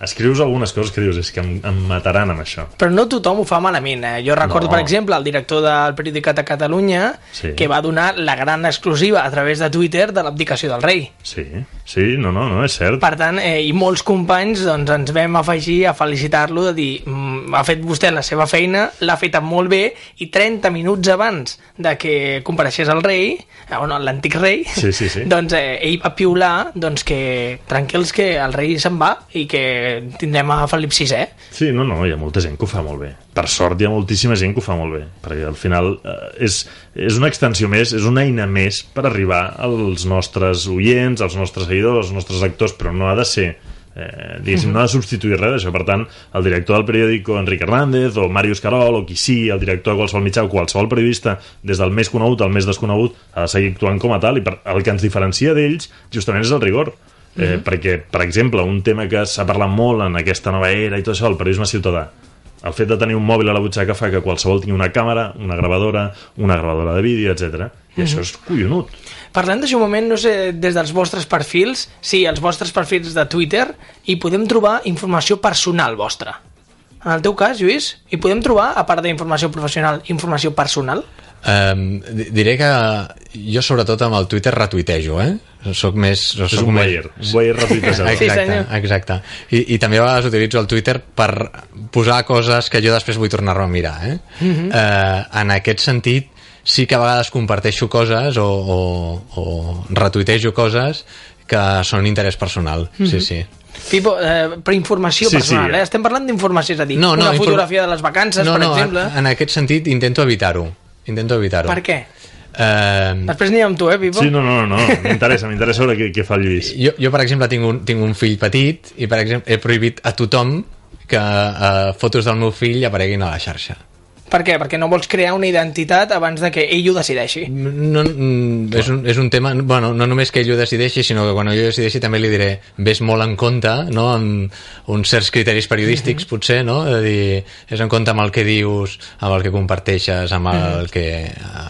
[SPEAKER 7] escrius algunes coses que dius, és que em, em mataran amb això
[SPEAKER 4] Però no tothom ho fa malament. Eh? Jo recordo,
[SPEAKER 7] No.
[SPEAKER 4] per exemple, el director del Periodicat de Catalunya
[SPEAKER 7] Sí.
[SPEAKER 4] que va donar la gran exclusiva a través de Twitter de l'abdicació del rei.
[SPEAKER 7] sí, sí, no, no, no, és cert
[SPEAKER 4] Per tant, eh, i molts companys doncs, ens vam afegir a felicitar-lo de dir mm, ha fet vostè la seva feina, l'ha feta molt bé i 30 minuts abans de que compareixés el rei, eh, o no, l'antic rei,
[SPEAKER 7] Sí, sí, sí. (laughs)
[SPEAKER 4] doncs eh, ell va piular doncs, que tranquils que el rei se'n va i que tindrem a Felip VI.
[SPEAKER 7] Sí, no, no, hi ha molta gent que ho fa molt bé. Per sort hi ha moltíssima gent que ho fa molt bé, perquè al final eh, és, és una extensió més, és una eina més per arribar als nostres oients, als nostres seguidors, als nostres lectors, però no ha de ser eh, diguéssim, no ha de substituir res d'això. Per tant, el director del periòdico Enric Hernández o Màrius Carol o qui sí, el director de qualsevol mitjà o qualsevol periodista, des del més conegut al més desconegut, ha de seguir actuant com a tal i per, el que ens diferencia d'ells justament és el rigor. Eh, perquè, per exemple, un tema que s'ha parlat molt en aquesta nova era i tot això, el periodisme ciutadà el fet de tenir un mòbil a la butxaca fa que qualsevol tingui una càmera, una gravadora, una gravadora de vídeo, etc. I això és collonut.
[SPEAKER 4] Parlem d'això un moment, no sé, des dels vostres perfils, sí, els vostres perfils de Twitter, i podem trobar informació personal vostra. En el teu cas, Lluís, hi podem trobar, a part d'informació professional, informació personal?
[SPEAKER 3] Um, diré que jo sobretot amb el Twitter retuitejo, eh? Soc més...
[SPEAKER 7] És
[SPEAKER 3] soc
[SPEAKER 7] un
[SPEAKER 3] més...
[SPEAKER 7] buyer, un buyer retuitejador.
[SPEAKER 4] Sí,
[SPEAKER 3] Exacte,
[SPEAKER 4] senyor.
[SPEAKER 3] exacte. I, I també a vegades utilitzo el Twitter per posar coses que jo després vull tornar-ho a mirar. Eh?
[SPEAKER 4] Mhm.
[SPEAKER 3] eh, en aquest sentit, sí que a vegades comparteixo coses o, o, o retuitejo coses que són interès personal.
[SPEAKER 4] Mhm.
[SPEAKER 3] Sí, sí.
[SPEAKER 4] Pipo, eh, per informació
[SPEAKER 7] Sí,
[SPEAKER 4] personal,
[SPEAKER 7] sí.
[SPEAKER 4] eh? Estem parlant d'informació, és a dir,
[SPEAKER 3] No, no,
[SPEAKER 4] una fotografia de les vacances,
[SPEAKER 3] no,
[SPEAKER 4] per
[SPEAKER 3] no,
[SPEAKER 4] exemple.
[SPEAKER 3] En, en aquest sentit intento evitar-ho. Intento evitar-ho.
[SPEAKER 4] Per què?
[SPEAKER 3] Eh,
[SPEAKER 4] Després anirem amb tu, eh, Pipo?
[SPEAKER 7] Sí, no, no, no, no. m'interessa, m'interessa veure què, què fa el Lluís.
[SPEAKER 3] jo, jo, per exemple, tinc un, tinc un fill petit i, per exemple, he prohibit a tothom que eh, fotos del meu fill apareguin a la xarxa.
[SPEAKER 4] Per què? Perquè no vols crear una identitat abans de que ell ho decideixi.
[SPEAKER 3] No, mm, és, un, és un tema, bueno, no només que ell ho decideixi, sinó que quan ell ho decideixi també li diré, ves molt en compte, no?, amb uns certs criteris periodístics, potser, no?, de dir, és en compte amb el que dius, amb el que comparteixes, amb el que,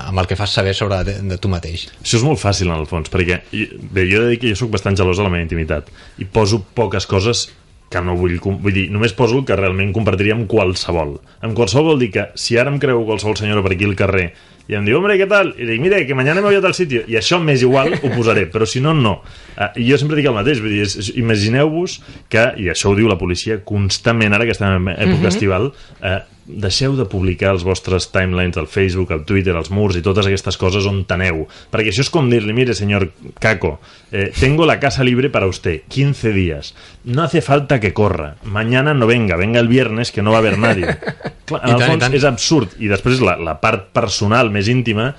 [SPEAKER 3] amb el que fas saber sobre de, de tu mateix.
[SPEAKER 7] Això és molt fàcil, en el fons, perquè bé, jo he de dir que jo sóc bastant gelós de la meva intimitat i poso poques coses que no vull... Vull dir, només poso el que realment compartiria amb qualsevol. Amb qualsevol vol dir que si ara em creu qualsevol senyora per aquí al carrer i em diu, hombre, què tal? I dic, mira, que mañana me voy a tal sitio. I això m'és igual, ho posaré, però si no, no. Uh, I jo sempre dic el mateix, vull dir, imagineu-vos que, i això ho diu la policia constantment, ara que estem en època estival, uh, deixeu de publicar els vostres timelines al Facebook, al Twitter, als murs i totes aquestes coses on teneu. Perquè això és com dir-li, mire, senyor Caco, eh, tengo la casa libre para usted, 15 días. No hace falta que corra. Mañana no venga, venga el viernes que no va a haver nadie. (laughs) Clar, en el fons és absurd. I després la, la part personal més íntima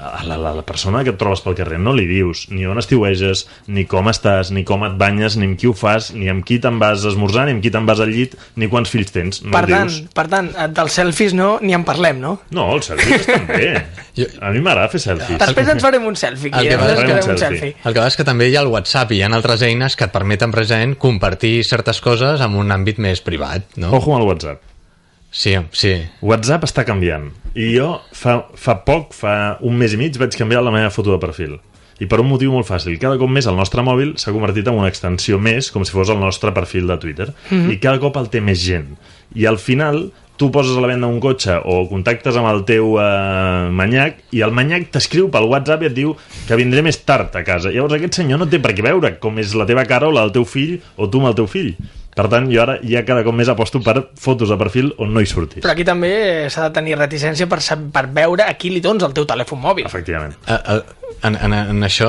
[SPEAKER 7] a la, la, la persona que et trobes pel carrer no li dius ni on estiueges, ni com estàs, ni com et banyes, ni amb qui ho fas, ni amb qui te'n vas a esmorzar, ni amb qui te'n vas al llit, ni quants fills tens. No
[SPEAKER 4] per, tant,
[SPEAKER 7] dius.
[SPEAKER 4] per tant, eh, dels selfies no ni en parlem, no?
[SPEAKER 7] No, els selfies estan bé. (laughs)
[SPEAKER 3] Jo-
[SPEAKER 7] A mi m'agrada fer selfies.
[SPEAKER 4] Després ens farem un selfie,
[SPEAKER 3] El que
[SPEAKER 4] eh? farem
[SPEAKER 7] un selfie.
[SPEAKER 4] selfie.
[SPEAKER 3] El que passa és que també hi ha el WhatsApp i hi ha altres eines que et permeten precisament compartir certes coses en un àmbit més privat, no?
[SPEAKER 7] Ojo amb el WhatsApp.
[SPEAKER 3] Sí, sí.
[SPEAKER 7] WhatsApp està canviant. I jo fa, fa poc, fa un mes i mig, vaig canviar la meva foto de perfil. I per un motiu molt fàcil. Cada cop més el nostre mòbil s'ha convertit en una extensió més, com si fos el nostre perfil de Twitter. I cada cop el té més gent. I al final tu poses a la venda un cotxe o contactes amb el teu eh, manyac i el manyac t'escriu pel WhatsApp i et diu que vindré més tard a casa. Llavors aquest senyor no té per què veure com és la teva cara o la del teu fill o tu amb el teu fill. Per tant, jo ara ja cada cop més aposto per fotos de perfil on no hi surtis.
[SPEAKER 4] Però aquí també s'ha de tenir reticència per, per veure a qui li dones el teu telèfon mòbil.
[SPEAKER 7] Efectivament.
[SPEAKER 3] Eh, eh, En, en, en això,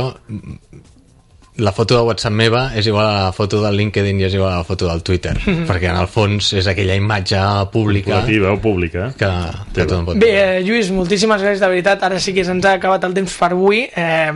[SPEAKER 3] la foto de WhatsApp meva és igual a la foto del LinkedIn i és igual a la foto del Twitter, perquè en el fons és aquella imatge pública
[SPEAKER 7] Corporativa o pública.
[SPEAKER 3] que, que tothom pot
[SPEAKER 4] Bé, eh, Lluís, moltíssimes gràcies de veritat. Ara sí que se'ns ha acabat el temps per avui. Eh,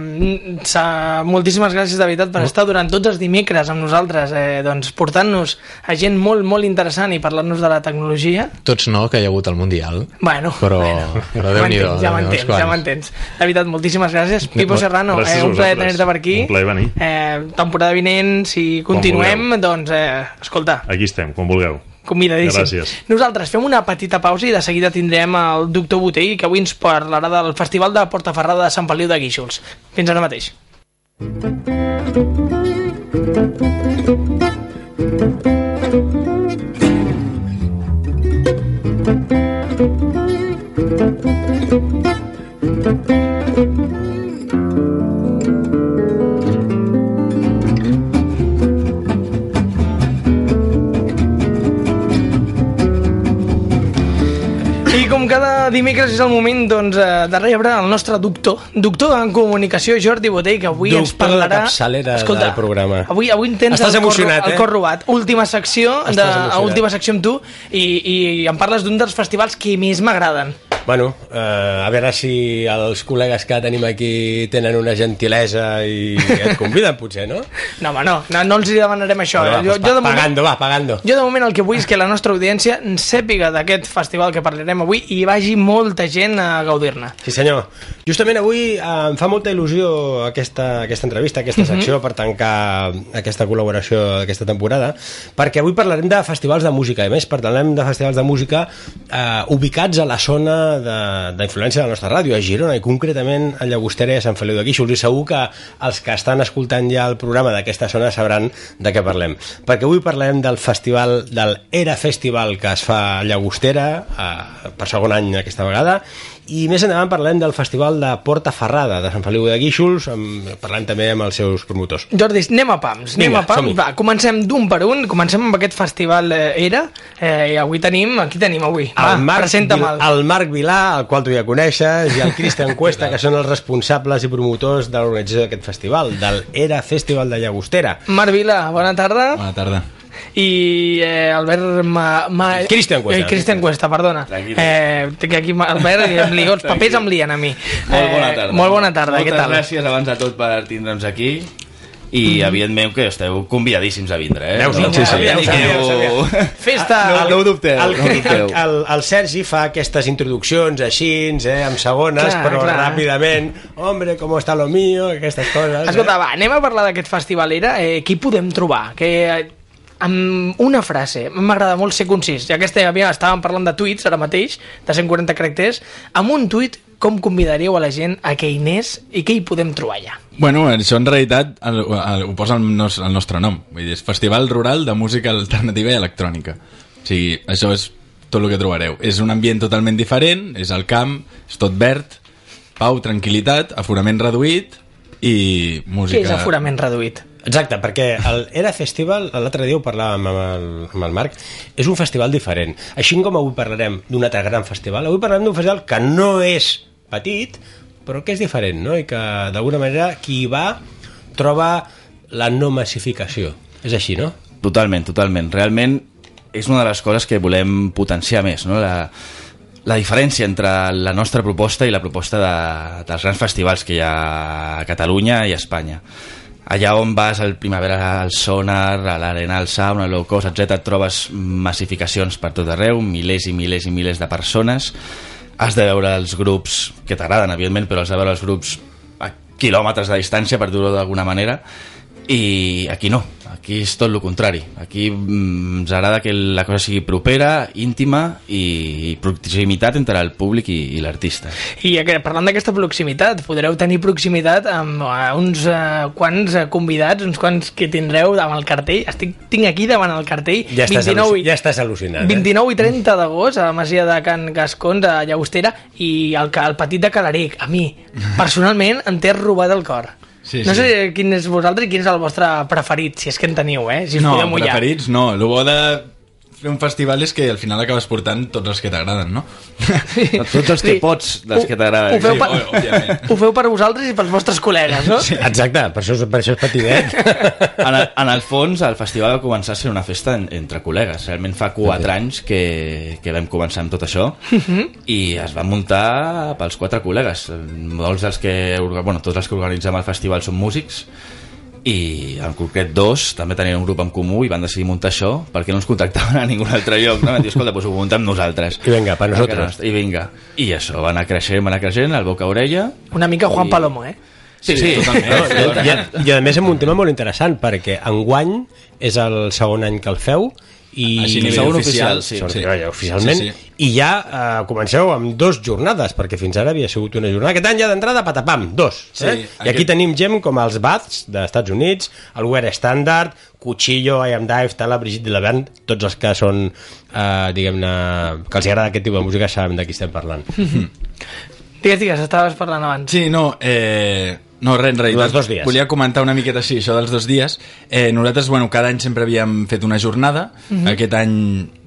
[SPEAKER 4] moltíssimes gràcies de veritat per estar durant tots els dimecres amb nosaltres, eh, doncs portant-nos a gent molt, molt interessant i parlant-nos de la tecnologia.
[SPEAKER 3] Tots no, que hi ha hagut el Mundial.
[SPEAKER 4] Bueno,
[SPEAKER 3] Però-
[SPEAKER 4] bueno,
[SPEAKER 3] però
[SPEAKER 4] ja
[SPEAKER 3] Déu-n'hi-do,
[SPEAKER 4] m'entens, ja m'entens, ja m'entens. De veritat, moltíssimes gràcies. Pipo Serrano,
[SPEAKER 7] Gràcies
[SPEAKER 4] eh, un plaer tenir-te per aquí.
[SPEAKER 7] Un plaer venir.
[SPEAKER 4] Eh, temporada vinent, si continuem, doncs, eh, escolta,
[SPEAKER 7] Aquí estem, quan vulgueu.
[SPEAKER 4] convidadíssim.
[SPEAKER 7] Gràcies.
[SPEAKER 4] Nosaltres fem una petita pausa i de seguida tindrem el doctor Botell, que avui ens parlarà del Festival de Portaferrada de Sant Feliu de Guíxols. Fins ara mateix. I com doncs, eh, de rebre el nostre doctor, doctor en comunicació, Jordi Botell, que avui ens
[SPEAKER 8] Doctor de
[SPEAKER 4] parlarà...
[SPEAKER 8] capçalera del programa.
[SPEAKER 4] Avui, avui en tens
[SPEAKER 8] Estàs
[SPEAKER 4] el,
[SPEAKER 8] emocionat,
[SPEAKER 4] cor,
[SPEAKER 8] eh?
[SPEAKER 4] el cor robat. Última secció,
[SPEAKER 8] Estàs
[SPEAKER 4] de,
[SPEAKER 8] emocionat.
[SPEAKER 4] última secció amb tu, i, i em parles d'un dels festivals que més m'agraden.
[SPEAKER 8] Bueno, eh, a veure si els col·legues que tenim aquí tenen una gentilesa i et (laughs) conviden, potser, no?
[SPEAKER 4] No, home, no, no, no els demanarem això.
[SPEAKER 8] Bueno, va,
[SPEAKER 4] jo,
[SPEAKER 8] pues,
[SPEAKER 4] jo, de moment,
[SPEAKER 8] pagando, va, pagando.
[SPEAKER 4] jo de moment el que vull és que la nostra audiència en sàpiga d'aquest festival que parlarem avui i vagi molta gent a gaudir-ne.
[SPEAKER 8] Sí, senyor. Justament avui eh, em fa molta il·lusió aquesta, aquesta entrevista, aquesta secció, per tancar aquesta col·laboració d'aquesta temporada, perquè avui parlarem de festivals de música, i més parlarem de festivals de música eh, ubicats a la zona d'influència de, de la nostra ràdio, a Girona, i concretament a Llagostera i a Sant Feliu de Guíxols, i segur que els que estan escoltant ja el programa d'aquesta zona sabran de què parlem. Perquè avui parlarem del festival, del Era Festival que es fa a Llagostera, eh, per segon any aquesta vegada, i més endavant parlem del festival de Porta Ferrada de Sant Feliu de Guíxols, amb, parlant també amb els seus promotors.
[SPEAKER 4] Jordi, anem a pams, anem
[SPEAKER 8] Vinga,
[SPEAKER 4] a pams. Va, comencem d'un per un, comencem amb aquest festival eh, ERA, eh, i avui tenim, aquí tenim avui. Va,
[SPEAKER 8] el Marc,
[SPEAKER 4] presenta'm el...
[SPEAKER 8] el Marc Vilà, el qual tu ja coneixes, i el Cristian (laughs) Cuesta, que són els responsables i promotors de l'organització d'aquest festival, del Era Festival de Llagostera.
[SPEAKER 4] Marc Vila, bona tarda.
[SPEAKER 9] Bona tarda.
[SPEAKER 4] I eh, Albert Ma... Ma...
[SPEAKER 8] Cristian Cuesta.
[SPEAKER 4] Eh, Cristian Cuesta, perdona.
[SPEAKER 9] Tranquil.
[SPEAKER 4] Eh, que aquí Albert i em ligo, els papers em lien a mi.
[SPEAKER 9] Molt bona tarda.
[SPEAKER 4] Eh, molt bona tarda,
[SPEAKER 9] Moltes
[SPEAKER 4] què tal?
[SPEAKER 9] gràcies abans de tot per tindre'ns aquí i evidentment que esteu convidadíssims a vindre, eh?
[SPEAKER 8] Veus,
[SPEAKER 9] no,
[SPEAKER 8] sí, sí. Veus,
[SPEAKER 9] ho-
[SPEAKER 4] Festa!
[SPEAKER 9] No, no ho dubteu,
[SPEAKER 8] El,
[SPEAKER 9] no ho
[SPEAKER 8] el,
[SPEAKER 9] dubteu.
[SPEAKER 8] el, el Sergi fa aquestes introduccions així, eh, amb segones,
[SPEAKER 4] Clar,
[SPEAKER 8] però
[SPEAKER 4] clar.
[SPEAKER 8] ràpidament, hombre, com està lo mío, aquestes coses.
[SPEAKER 4] Escolta,
[SPEAKER 8] eh?
[SPEAKER 4] va, anem a parlar d'aquest festival ERA. Eh, qui podem trobar? Que, eh, amb una frase, m'agrada molt ser concís, ja que estàvem, estàvem parlant de tuits ara mateix, de 140 caràcters, amb un tuit com convidaríeu a la gent a que hi anés i què hi podem trobar allà?
[SPEAKER 9] Bueno, això en realitat el, el, ho posa el, nos, el nostre nom. Vull dir, és Festival Rural de Música Alternativa i Electrònica. O sigui, això és tot el que trobareu. És un ambient totalment diferent, és al camp, és tot verd, pau, tranquil·litat, aforament reduït i música...
[SPEAKER 4] Què és aforament reduït?
[SPEAKER 8] Exacte, perquè el Era Festival, l'altre dia ho parlàvem amb el, amb el Marc, és un festival diferent. Així com avui parlarem d'un altre gran festival, avui parlarem d'un festival que no és petit, però que és diferent, no? I que d'alguna manera qui hi va troba la no massificació. És així, no?
[SPEAKER 10] Totalment, totalment. Realment és una de les coses que volem potenciar més, no? La, la diferència entre la nostra proposta i la proposta de, dels grans festivals que hi ha a Catalunya i a Espanya. Allà on vas al Primavera, al Sonar, a l'Arena, al Sound, al Low Cost, etc., et trobes massificacions per tot arreu, milers i milers i milers de persones. Has de veure els grups que t'agraden, evidentment, però has de veure els grups a quilòmetres de distància, per dir-ho d'alguna manera, i aquí no, aquí és tot el contrari aquí mm, ens agrada que la cosa sigui propera, íntima i, i proximitat entre el públic i, i l'artista
[SPEAKER 4] I eh, parlant d'aquesta proximitat, podreu tenir proximitat amb eh, uns eh, quants eh, convidats, uns quants que tindreu davant el cartell. Estic, tinc aquí davant el cartell
[SPEAKER 8] Ja estàs,
[SPEAKER 4] 29,
[SPEAKER 8] al·luci- ja estàs al·lucinant.
[SPEAKER 4] 29 i 30 d'agost a la Masia de Can Gascons, a Llagostera, i el, el petit de Calaric, a mi, (laughs) personalment, em té robat el cor.
[SPEAKER 9] Sí,
[SPEAKER 4] no
[SPEAKER 9] sí.
[SPEAKER 4] sé quin és vosaltres i quin és el vostre preferit, si és que en teniu, eh? Si us
[SPEAKER 9] no,
[SPEAKER 4] podeu mullar.
[SPEAKER 9] preferits no. El bo de fer un festival és que al final acabes portant tots els que t'agraden, no?
[SPEAKER 10] tots els que pots dels
[SPEAKER 4] Ho-
[SPEAKER 10] que t'agraden
[SPEAKER 4] Ho, feu
[SPEAKER 9] Sí,
[SPEAKER 4] per,
[SPEAKER 9] òbviament. (laughs)
[SPEAKER 4] ho feu per vosaltres i pels vostres col·legues, no? Sí.
[SPEAKER 8] Exacte, per això, per això és petitet.
[SPEAKER 10] en, el, en el fons el festival va començar a ser una festa en, entre col·legues realment fa 4 anys que, que vam començar amb tot això i es va muntar pels quatre col·legues molts dels que bueno, tots els que organitzem el festival són músics i en concret dos també tenien un grup en comú i van decidir muntar això perquè no ens contactaven a ningú altre lloc no? Van dir, escolta, doncs ho muntem nosaltres
[SPEAKER 8] I vinga, nosotros.
[SPEAKER 10] nostra. i vinga, i això va anar creixent va anar creixent, al boca a orella
[SPEAKER 4] Una mica Juan
[SPEAKER 10] I-
[SPEAKER 4] Palomo, eh?
[SPEAKER 10] sí, sí,
[SPEAKER 8] No, i, i, I a més amb un tema molt interessant perquè enguany és el segon any que el feu i
[SPEAKER 9] Així nivell
[SPEAKER 10] segon
[SPEAKER 9] oficial,
[SPEAKER 10] oficial, sí.
[SPEAKER 9] Sí.
[SPEAKER 8] oficialment
[SPEAKER 9] Sí, sí.
[SPEAKER 8] I ja eh, comenceu amb dos jornades perquè fins ara havia sigut una jornada aquest any ja d'entrada patapam, dos
[SPEAKER 9] Sí,
[SPEAKER 8] eh? i aquí
[SPEAKER 9] aquest-
[SPEAKER 8] tenim gent com els Baths d'Estats Units, el Wear Standard Cuchillo, I Am Dive, Tala, Brigitte Levant tots els que són eh, diguem-ne, que els agrada aquest tipus de música saben de qui estem parlant (laughs)
[SPEAKER 4] Digues, digues, estaves parlant abans.
[SPEAKER 9] Sí, no, eh, No, res, en realitat,
[SPEAKER 8] dos dies.
[SPEAKER 9] volia comentar una miqueta així, això dels dos dies. Eh, nosaltres, bueno, cada any sempre havíem fet una jornada.
[SPEAKER 4] Mhm.
[SPEAKER 9] Aquest any,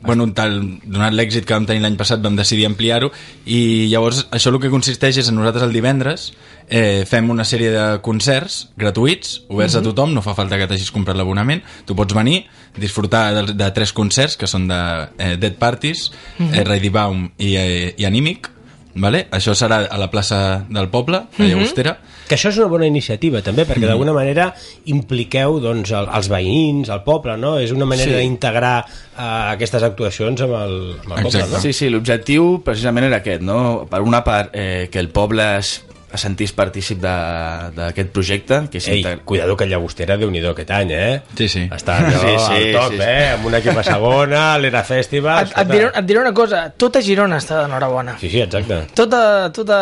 [SPEAKER 9] bueno, tal, donat l'èxit que vam tenir l'any passat, vam decidir ampliar-ho. I llavors, això el que consisteix és en nosaltres el divendres eh, fem una sèrie de concerts gratuïts, oberts
[SPEAKER 4] Mhm.
[SPEAKER 9] a tothom, no fa falta que t'hagis comprat l'abonament. Tu pots venir, disfrutar de, de tres concerts, que són de eh, Dead Parties,
[SPEAKER 4] Mhm.
[SPEAKER 9] eh, Ready Baum i, eh, i Anímic. Vale? Això serà a la plaça del poble, a
[SPEAKER 4] Mhm.
[SPEAKER 9] Llagostera.
[SPEAKER 8] Que això és una bona iniciativa, també, perquè d'alguna manera impliqueu doncs, el, els veïns, el poble, no? És una manera
[SPEAKER 10] Sí.
[SPEAKER 8] d'integrar uh, aquestes actuacions amb el, amb el poble, no?
[SPEAKER 10] Sí, sí, l'objectiu precisament era aquest, no? Per una part, eh, que el poble es sentís partícip de- d'aquest projecte. Que
[SPEAKER 8] Ei, cuidado que Llagostera, déu nhi aquest any, eh?
[SPEAKER 9] Sí, sí.
[SPEAKER 8] Està allò
[SPEAKER 10] Sí, sí,
[SPEAKER 8] al top,
[SPEAKER 10] sí, sí.
[SPEAKER 8] eh? Amb un equip a segona, (laughs) l'Era Festival...
[SPEAKER 4] Et, et, diré, et diré una cosa, tota Girona està d'enhorabona.
[SPEAKER 8] Sí, sí, exacte.
[SPEAKER 4] Tota, tota...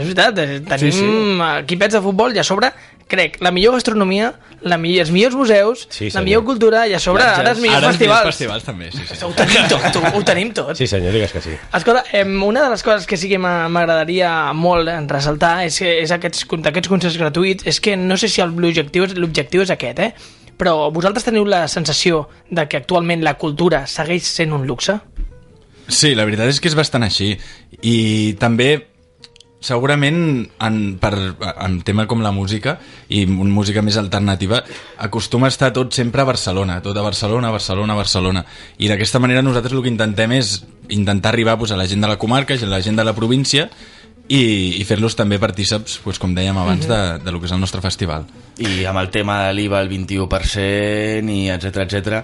[SPEAKER 4] És veritat, eh, tenim
[SPEAKER 10] Sí, sí.
[SPEAKER 4] equipets de futbol i a sobre, crec, la millor gastronomia, la millor, els millors museus,
[SPEAKER 8] Sí,
[SPEAKER 4] la millor cultura i a sobre ara els millors
[SPEAKER 9] Ara els
[SPEAKER 4] festivals.
[SPEAKER 9] millors festivals també, sí, sí.
[SPEAKER 4] Ho tenim tot, ho, ho tenim tot.
[SPEAKER 8] Sí, senyor, digues que sí.
[SPEAKER 4] Escolta, em, una de les coses que sí que m'a- m'agradaria molt en ressaltar és, que és aquests, aquests concerts gratuïts, és que no sé si el- l'objectiu és, l'objectiu és aquest, eh? però vosaltres teniu la sensació de que actualment la cultura segueix sent un luxe?
[SPEAKER 9] Sí, la veritat és que és bastant així. I també, segurament, en, per, en tema com la música, i música més alternativa, acostuma a estar tot sempre a Barcelona, tot a Barcelona, Barcelona, Barcelona. I d'aquesta manera nosaltres el que intentem és intentar arribar pues, a la gent de la comarca, a la gent de la província, i, i fer-los també partíceps, pues, com dèiem abans, de, de lo que és el nostre festival.
[SPEAKER 10] I amb el tema de l'IVA, el 21%, i etc etc.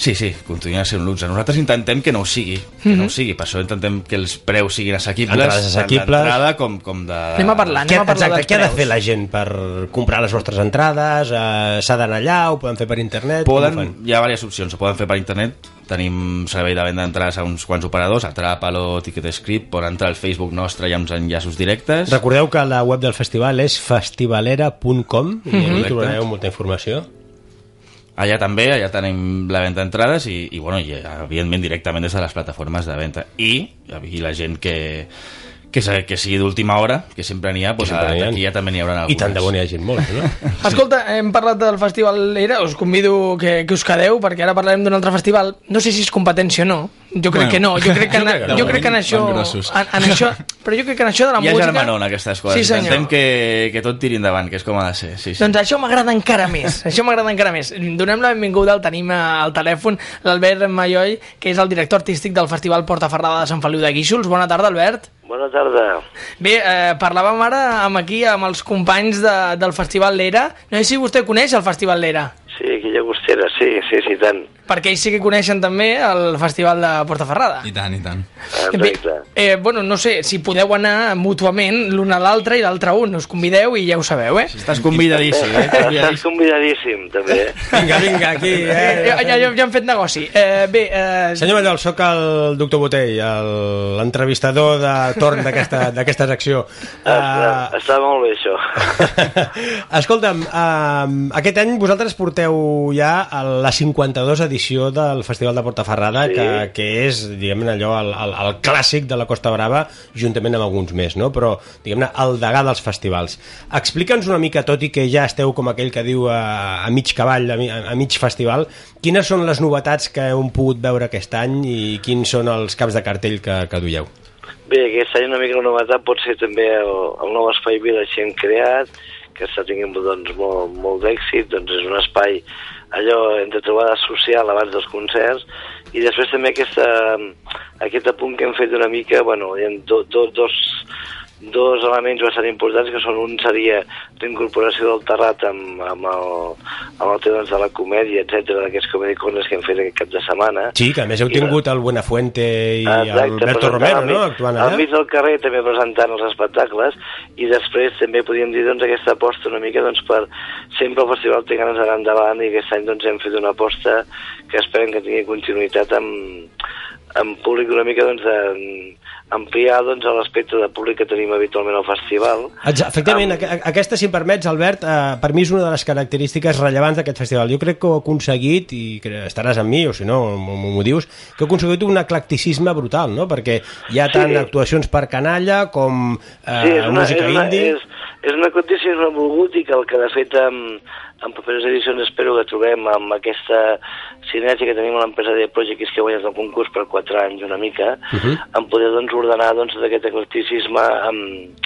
[SPEAKER 10] Sí, sí, continua sent un luxe. Nosaltres intentem que no ho sigui, que no ho sigui. Per això intentem que els preus siguin assequibles,
[SPEAKER 8] Entrades assequibles.
[SPEAKER 10] tant d'entrada com, com de...
[SPEAKER 4] Anem a parlar,
[SPEAKER 8] Què,
[SPEAKER 4] anem a parlar
[SPEAKER 8] exacte, què ha de fer la gent per comprar les vostres entrades? Eh, S'ha d'anar allà? Ho poden fer per internet?
[SPEAKER 10] Poden, hi ha diverses opcions, ho poden fer per internet tenim servei de venda d'entrades a uns quants operadors Atrapalo, TicketScript poden entrar al Facebook nostre i uns enllaços directes
[SPEAKER 8] Recordeu que la web del festival és festivalera.com i allà
[SPEAKER 10] Correcte.
[SPEAKER 8] trobareu molta informació.
[SPEAKER 10] Allà també, allà tenim la venda d'entrades i, i, bueno, i evidentment directament des de les plataformes de venda i, i la gent que, que, que sigui d'última hora, que sempre n'hi ha, doncs
[SPEAKER 8] sempre ha.
[SPEAKER 10] aquí ja també n'hi haurà algunes.
[SPEAKER 8] I tant de bo n'hi hagi molts, no? (laughs)
[SPEAKER 4] Escolta, hem parlat del Festival Era, us convido que, que us quedeu, perquè ara parlarem d'un altre festival. No sé si és competència o no, jo crec
[SPEAKER 9] Bueno,
[SPEAKER 4] que no, jo crec que, en, (laughs)
[SPEAKER 8] jo crec que
[SPEAKER 4] en
[SPEAKER 9] Van
[SPEAKER 4] això, en, en això... (laughs) Però jo crec que en això de la
[SPEAKER 10] Hi ha
[SPEAKER 4] música...
[SPEAKER 10] germanor en aquestes coses.
[SPEAKER 4] Sí, senyor.
[SPEAKER 10] Intentem que, que tot tiri endavant, que és com ha de ser. Sí, sí.
[SPEAKER 4] Doncs això m'agrada encara més, (laughs) això m'agrada encara més. Donem la benvinguda, el tenim al telèfon, l'Albert Malloi, que és el director artístic del Festival Portaferrada de Sant Feliu de Guíxols. Bona tarda, Albert.
[SPEAKER 11] Bona tarda.
[SPEAKER 4] Bé, eh, parlàvem ara amb aquí amb els companys de, del Festival L'Era. No sé si vostè coneix el Festival L'Era,
[SPEAKER 11] Sí, sí, sí, sí, tant.
[SPEAKER 4] perquè ells sí que coneixen també el Festival de Portaferrada.
[SPEAKER 9] I tant, i tant.
[SPEAKER 4] Bé,
[SPEAKER 11] Exacte.
[SPEAKER 4] eh, bueno, no sé, si podeu anar mútuament l'un a l'altre i l'altre a un, us convideu i ja ho sabeu, eh?
[SPEAKER 10] Estàs convidadíssim, eh?
[SPEAKER 11] Estàs convidadíssim, també.
[SPEAKER 8] Vinga, vinga, aquí,
[SPEAKER 4] Eh,
[SPEAKER 8] eh?
[SPEAKER 4] ja, ja, ja hem fet negoci. Eh, bé, eh,
[SPEAKER 8] Senyor Mallol, sóc el doctor Botell, el- l'entrevistador de torn d'aquesta d'aquesta secció.
[SPEAKER 11] Està,
[SPEAKER 8] Uh,
[SPEAKER 11] està molt bé, això. (laughs)
[SPEAKER 8] escolta'm, uh, aquest any vosaltres porteu ja a la 52 edició del Festival de Portaferrada,
[SPEAKER 11] Sí.
[SPEAKER 8] que, que és, diguem-ne, allò, el, el, el clàssic de la Costa Brava, juntament amb alguns més, no? Però, diguem-ne, el degà dels festivals. Explica'ns una mica, tot i que ja esteu com aquell que diu a, a mig cavall, a, a mig festival, quines són les novetats que heu pogut veure aquest any i quins són els caps de cartell que, que duieu?
[SPEAKER 11] Bé, aquest any una mica la novetat pot ser també el, el nou espai que hem creat, que està tinguent doncs, molt, molt d'èxit, doncs és un espai allò entre trobada social abans dels concerts i després també aquesta, aquest apunt que hem fet una mica, bueno, hi ha do, do, dos, dos elements bastant importants que són un seria l'incorporació del Terrat amb, amb, el, amb el tema doncs, de la comèdia, etc d'aquests comedicones que hem fet aquest cap de setmana.
[SPEAKER 8] Sí, que a més heu
[SPEAKER 11] I la-
[SPEAKER 8] tingut el Buenafuente i
[SPEAKER 11] Exacte,
[SPEAKER 8] Alberto
[SPEAKER 11] presentant
[SPEAKER 8] Romero,
[SPEAKER 11] al
[SPEAKER 8] no?, actuant
[SPEAKER 11] Al
[SPEAKER 8] allà.
[SPEAKER 11] mig del carrer també presentant els espectacles i després també podríem dir doncs, aquesta aposta una mica doncs, per sempre el festival té ganes d'anar endavant i aquest any doncs, hem fet una aposta que esperem que tingui continuïtat amb, amb públic una mica doncs, de, ampliar doncs, l'aspecte de públic que tenim habitualment al festival.
[SPEAKER 8] Efectivament,
[SPEAKER 11] Amb-
[SPEAKER 8] aquesta, si em permets, Albert, eh, per mi és una de les característiques rellevants d'aquest festival. Jo crec que ho he aconseguit, i estaràs amb mi, o si no, m'ho dius, que he aconseguit un eclecticisme brutal, no? Perquè hi ha tant
[SPEAKER 11] Sí.
[SPEAKER 8] actuacions per canalla com eh,
[SPEAKER 11] Sí, és una,
[SPEAKER 8] música
[SPEAKER 11] és una,
[SPEAKER 8] indie...
[SPEAKER 11] és, És un eclecticisme volgut i que el que de fet en, en properes edicions espero que trobem amb aquesta sinergia que tenim a l'empresa de Project és que ha guanyat el concurs per 4 anys una mica, uh -huh. en poder doncs, ordenar doncs, aquest eclecticisme amb,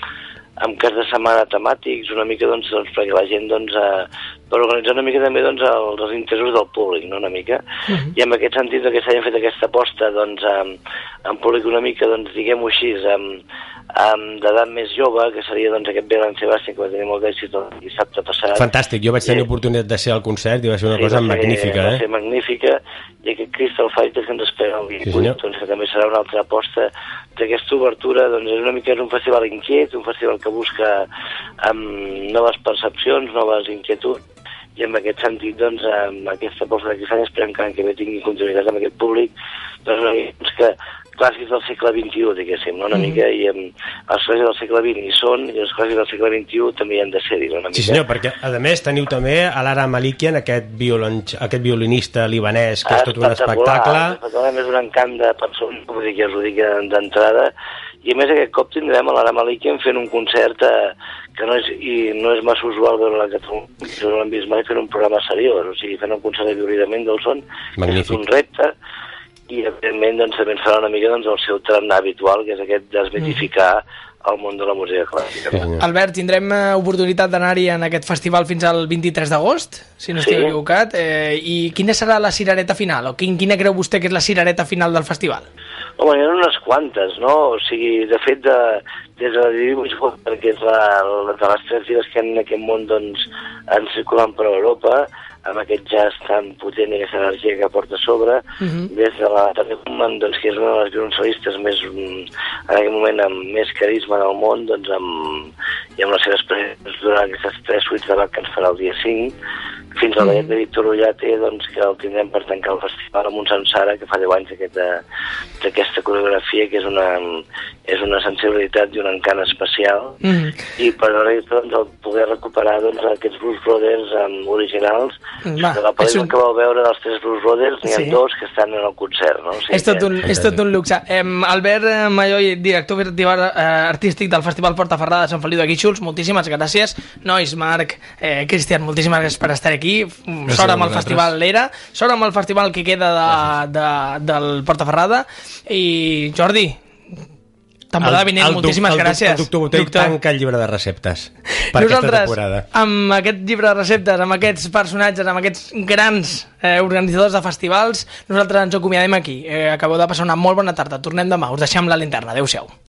[SPEAKER 11] amb cas de setmana temàtics, una mica doncs, doncs perquè la gent doncs, eh, per organitzar una mica també doncs, els, els interessos del públic, no? una mica. Uh -huh. I en aquest sentit que s'hagi fet aquesta aposta doncs, amb, amb públic una mica, doncs, diguem-ho així, amb, amb d'edat més jove, que seria doncs, aquest Belen Sebastián, que va tenir molt d'èxit el dissabte passat.
[SPEAKER 8] Fantàstic, jo vaig tenir l'oportunitat de ser al concert i va ser una cosa
[SPEAKER 11] va ser-
[SPEAKER 8] magnífica,
[SPEAKER 11] Va
[SPEAKER 8] eh?
[SPEAKER 11] ser magnífica, i aquest Crystal Fighters que ens espera el 28,
[SPEAKER 8] senyor.
[SPEAKER 11] doncs, que també serà una altra aposta d'aquesta obertura, doncs és una mica és un festival inquiet, un festival que busca amb noves percepcions, noves inquietuds, i en aquest sentit, doncs, amb aquesta aposta d'aquest any esperem que l'any que ve tingui continuïtat amb aquest públic, doncs, doncs que clàssics del segle XXI, diguéssim, no? una
[SPEAKER 8] Mhm.
[SPEAKER 11] mica, i amb els clàssics del segle XX hi són, i els clàssics del segle XXI també hi han de ser-hi, no? una mica.
[SPEAKER 8] Sí senyor, perquè a més teniu també a l'Ara Malikian, aquest, violon, aquest violinista libanès, que és tot un espectacle.
[SPEAKER 11] Espectacular, a més un encant de persones, vull dir que us ho dic d'entrada, i a més aquest cop tindrem a l'Ara Malikian fent un concert eh, que no és, i no és massa usual veure la Catalunya, jo no l'hem vist mai fent un programa seriós, o sigui, fent un concert de violí de Mendelssohn, que és
[SPEAKER 8] Magnífic.
[SPEAKER 11] un repte, i evidentment doncs, també ens farà una mica doncs, el seu tarannà habitual, que és aquest desmitificar el món de la música clàssica.
[SPEAKER 4] Albert, tindrem eh, oportunitat d'anar-hi en aquest festival fins al 23 d'agost, si no estic
[SPEAKER 11] Sí.
[SPEAKER 4] equivocat. Eh, I quina serà la cirereta final? O quin, quina creu vostè que és la cirereta final del festival?
[SPEAKER 11] Home, hi ha unes quantes, no? O sigui, de fet, de, des de la Divimus que és la, la, de les tres vides que en aquest món doncs, han circulant per Europa, amb aquest jazz tan potent i aquesta energia que porta a sobre,
[SPEAKER 12] Mhm.
[SPEAKER 11] des de la Tati Kuhlman, doncs, que és una de les violoncelistes més, mm, en aquest moment amb més carisma del món, doncs, amb, i amb les seves presents durant aquestes tres suites de que ens farà el dia 5, fins al ballet de Víctor Ullate, doncs, que el tindrem per tancar el festival amb un Sansara, que fa 10 anys d'aquesta d'aquesta coreografia, que és una, és una sensibilitat i un encant especial,
[SPEAKER 4] Mm.
[SPEAKER 11] i per la resta doncs, el poder recuperar doncs, aquests Blues Brothers um, originals
[SPEAKER 4] Va,
[SPEAKER 11] de la pel·lícula
[SPEAKER 4] un-
[SPEAKER 11] que vau veure dels tres Blues Brothers n'hi ha
[SPEAKER 4] Sí.
[SPEAKER 11] dos que estan en el concert no? O sigui
[SPEAKER 4] és, tot
[SPEAKER 11] que-
[SPEAKER 4] un, és tot un luxe. Eh, Albert eh, Malloi, director eh, artístic del Festival Portaferrada de Sant Feliu de Guíxols, moltíssimes gràcies. Nois, Marc, eh, Cristian, moltíssimes gràcies per estar aquí.
[SPEAKER 9] Gràcies
[SPEAKER 4] Sort amb el festival l'Era, sort amb el festival que queda de, de, del Portaferrada. I Jordi, temporada
[SPEAKER 8] El-
[SPEAKER 4] vinent,
[SPEAKER 8] el
[SPEAKER 4] moltíssimes
[SPEAKER 8] el doc-
[SPEAKER 4] gràcies.
[SPEAKER 8] El doctor Botell
[SPEAKER 4] Doctor.
[SPEAKER 8] tanca el llibre de receptes per aquesta
[SPEAKER 4] Nosaltres,
[SPEAKER 8] temporada.
[SPEAKER 4] amb aquest llibre de receptes, amb aquests personatges, amb aquests grans eh, organitzadors de festivals, nosaltres ens acomiadem aquí. Eh, acabeu de passar una molt bona tarda. Tornem demà. Us deixem la linterna. Adéu-siau.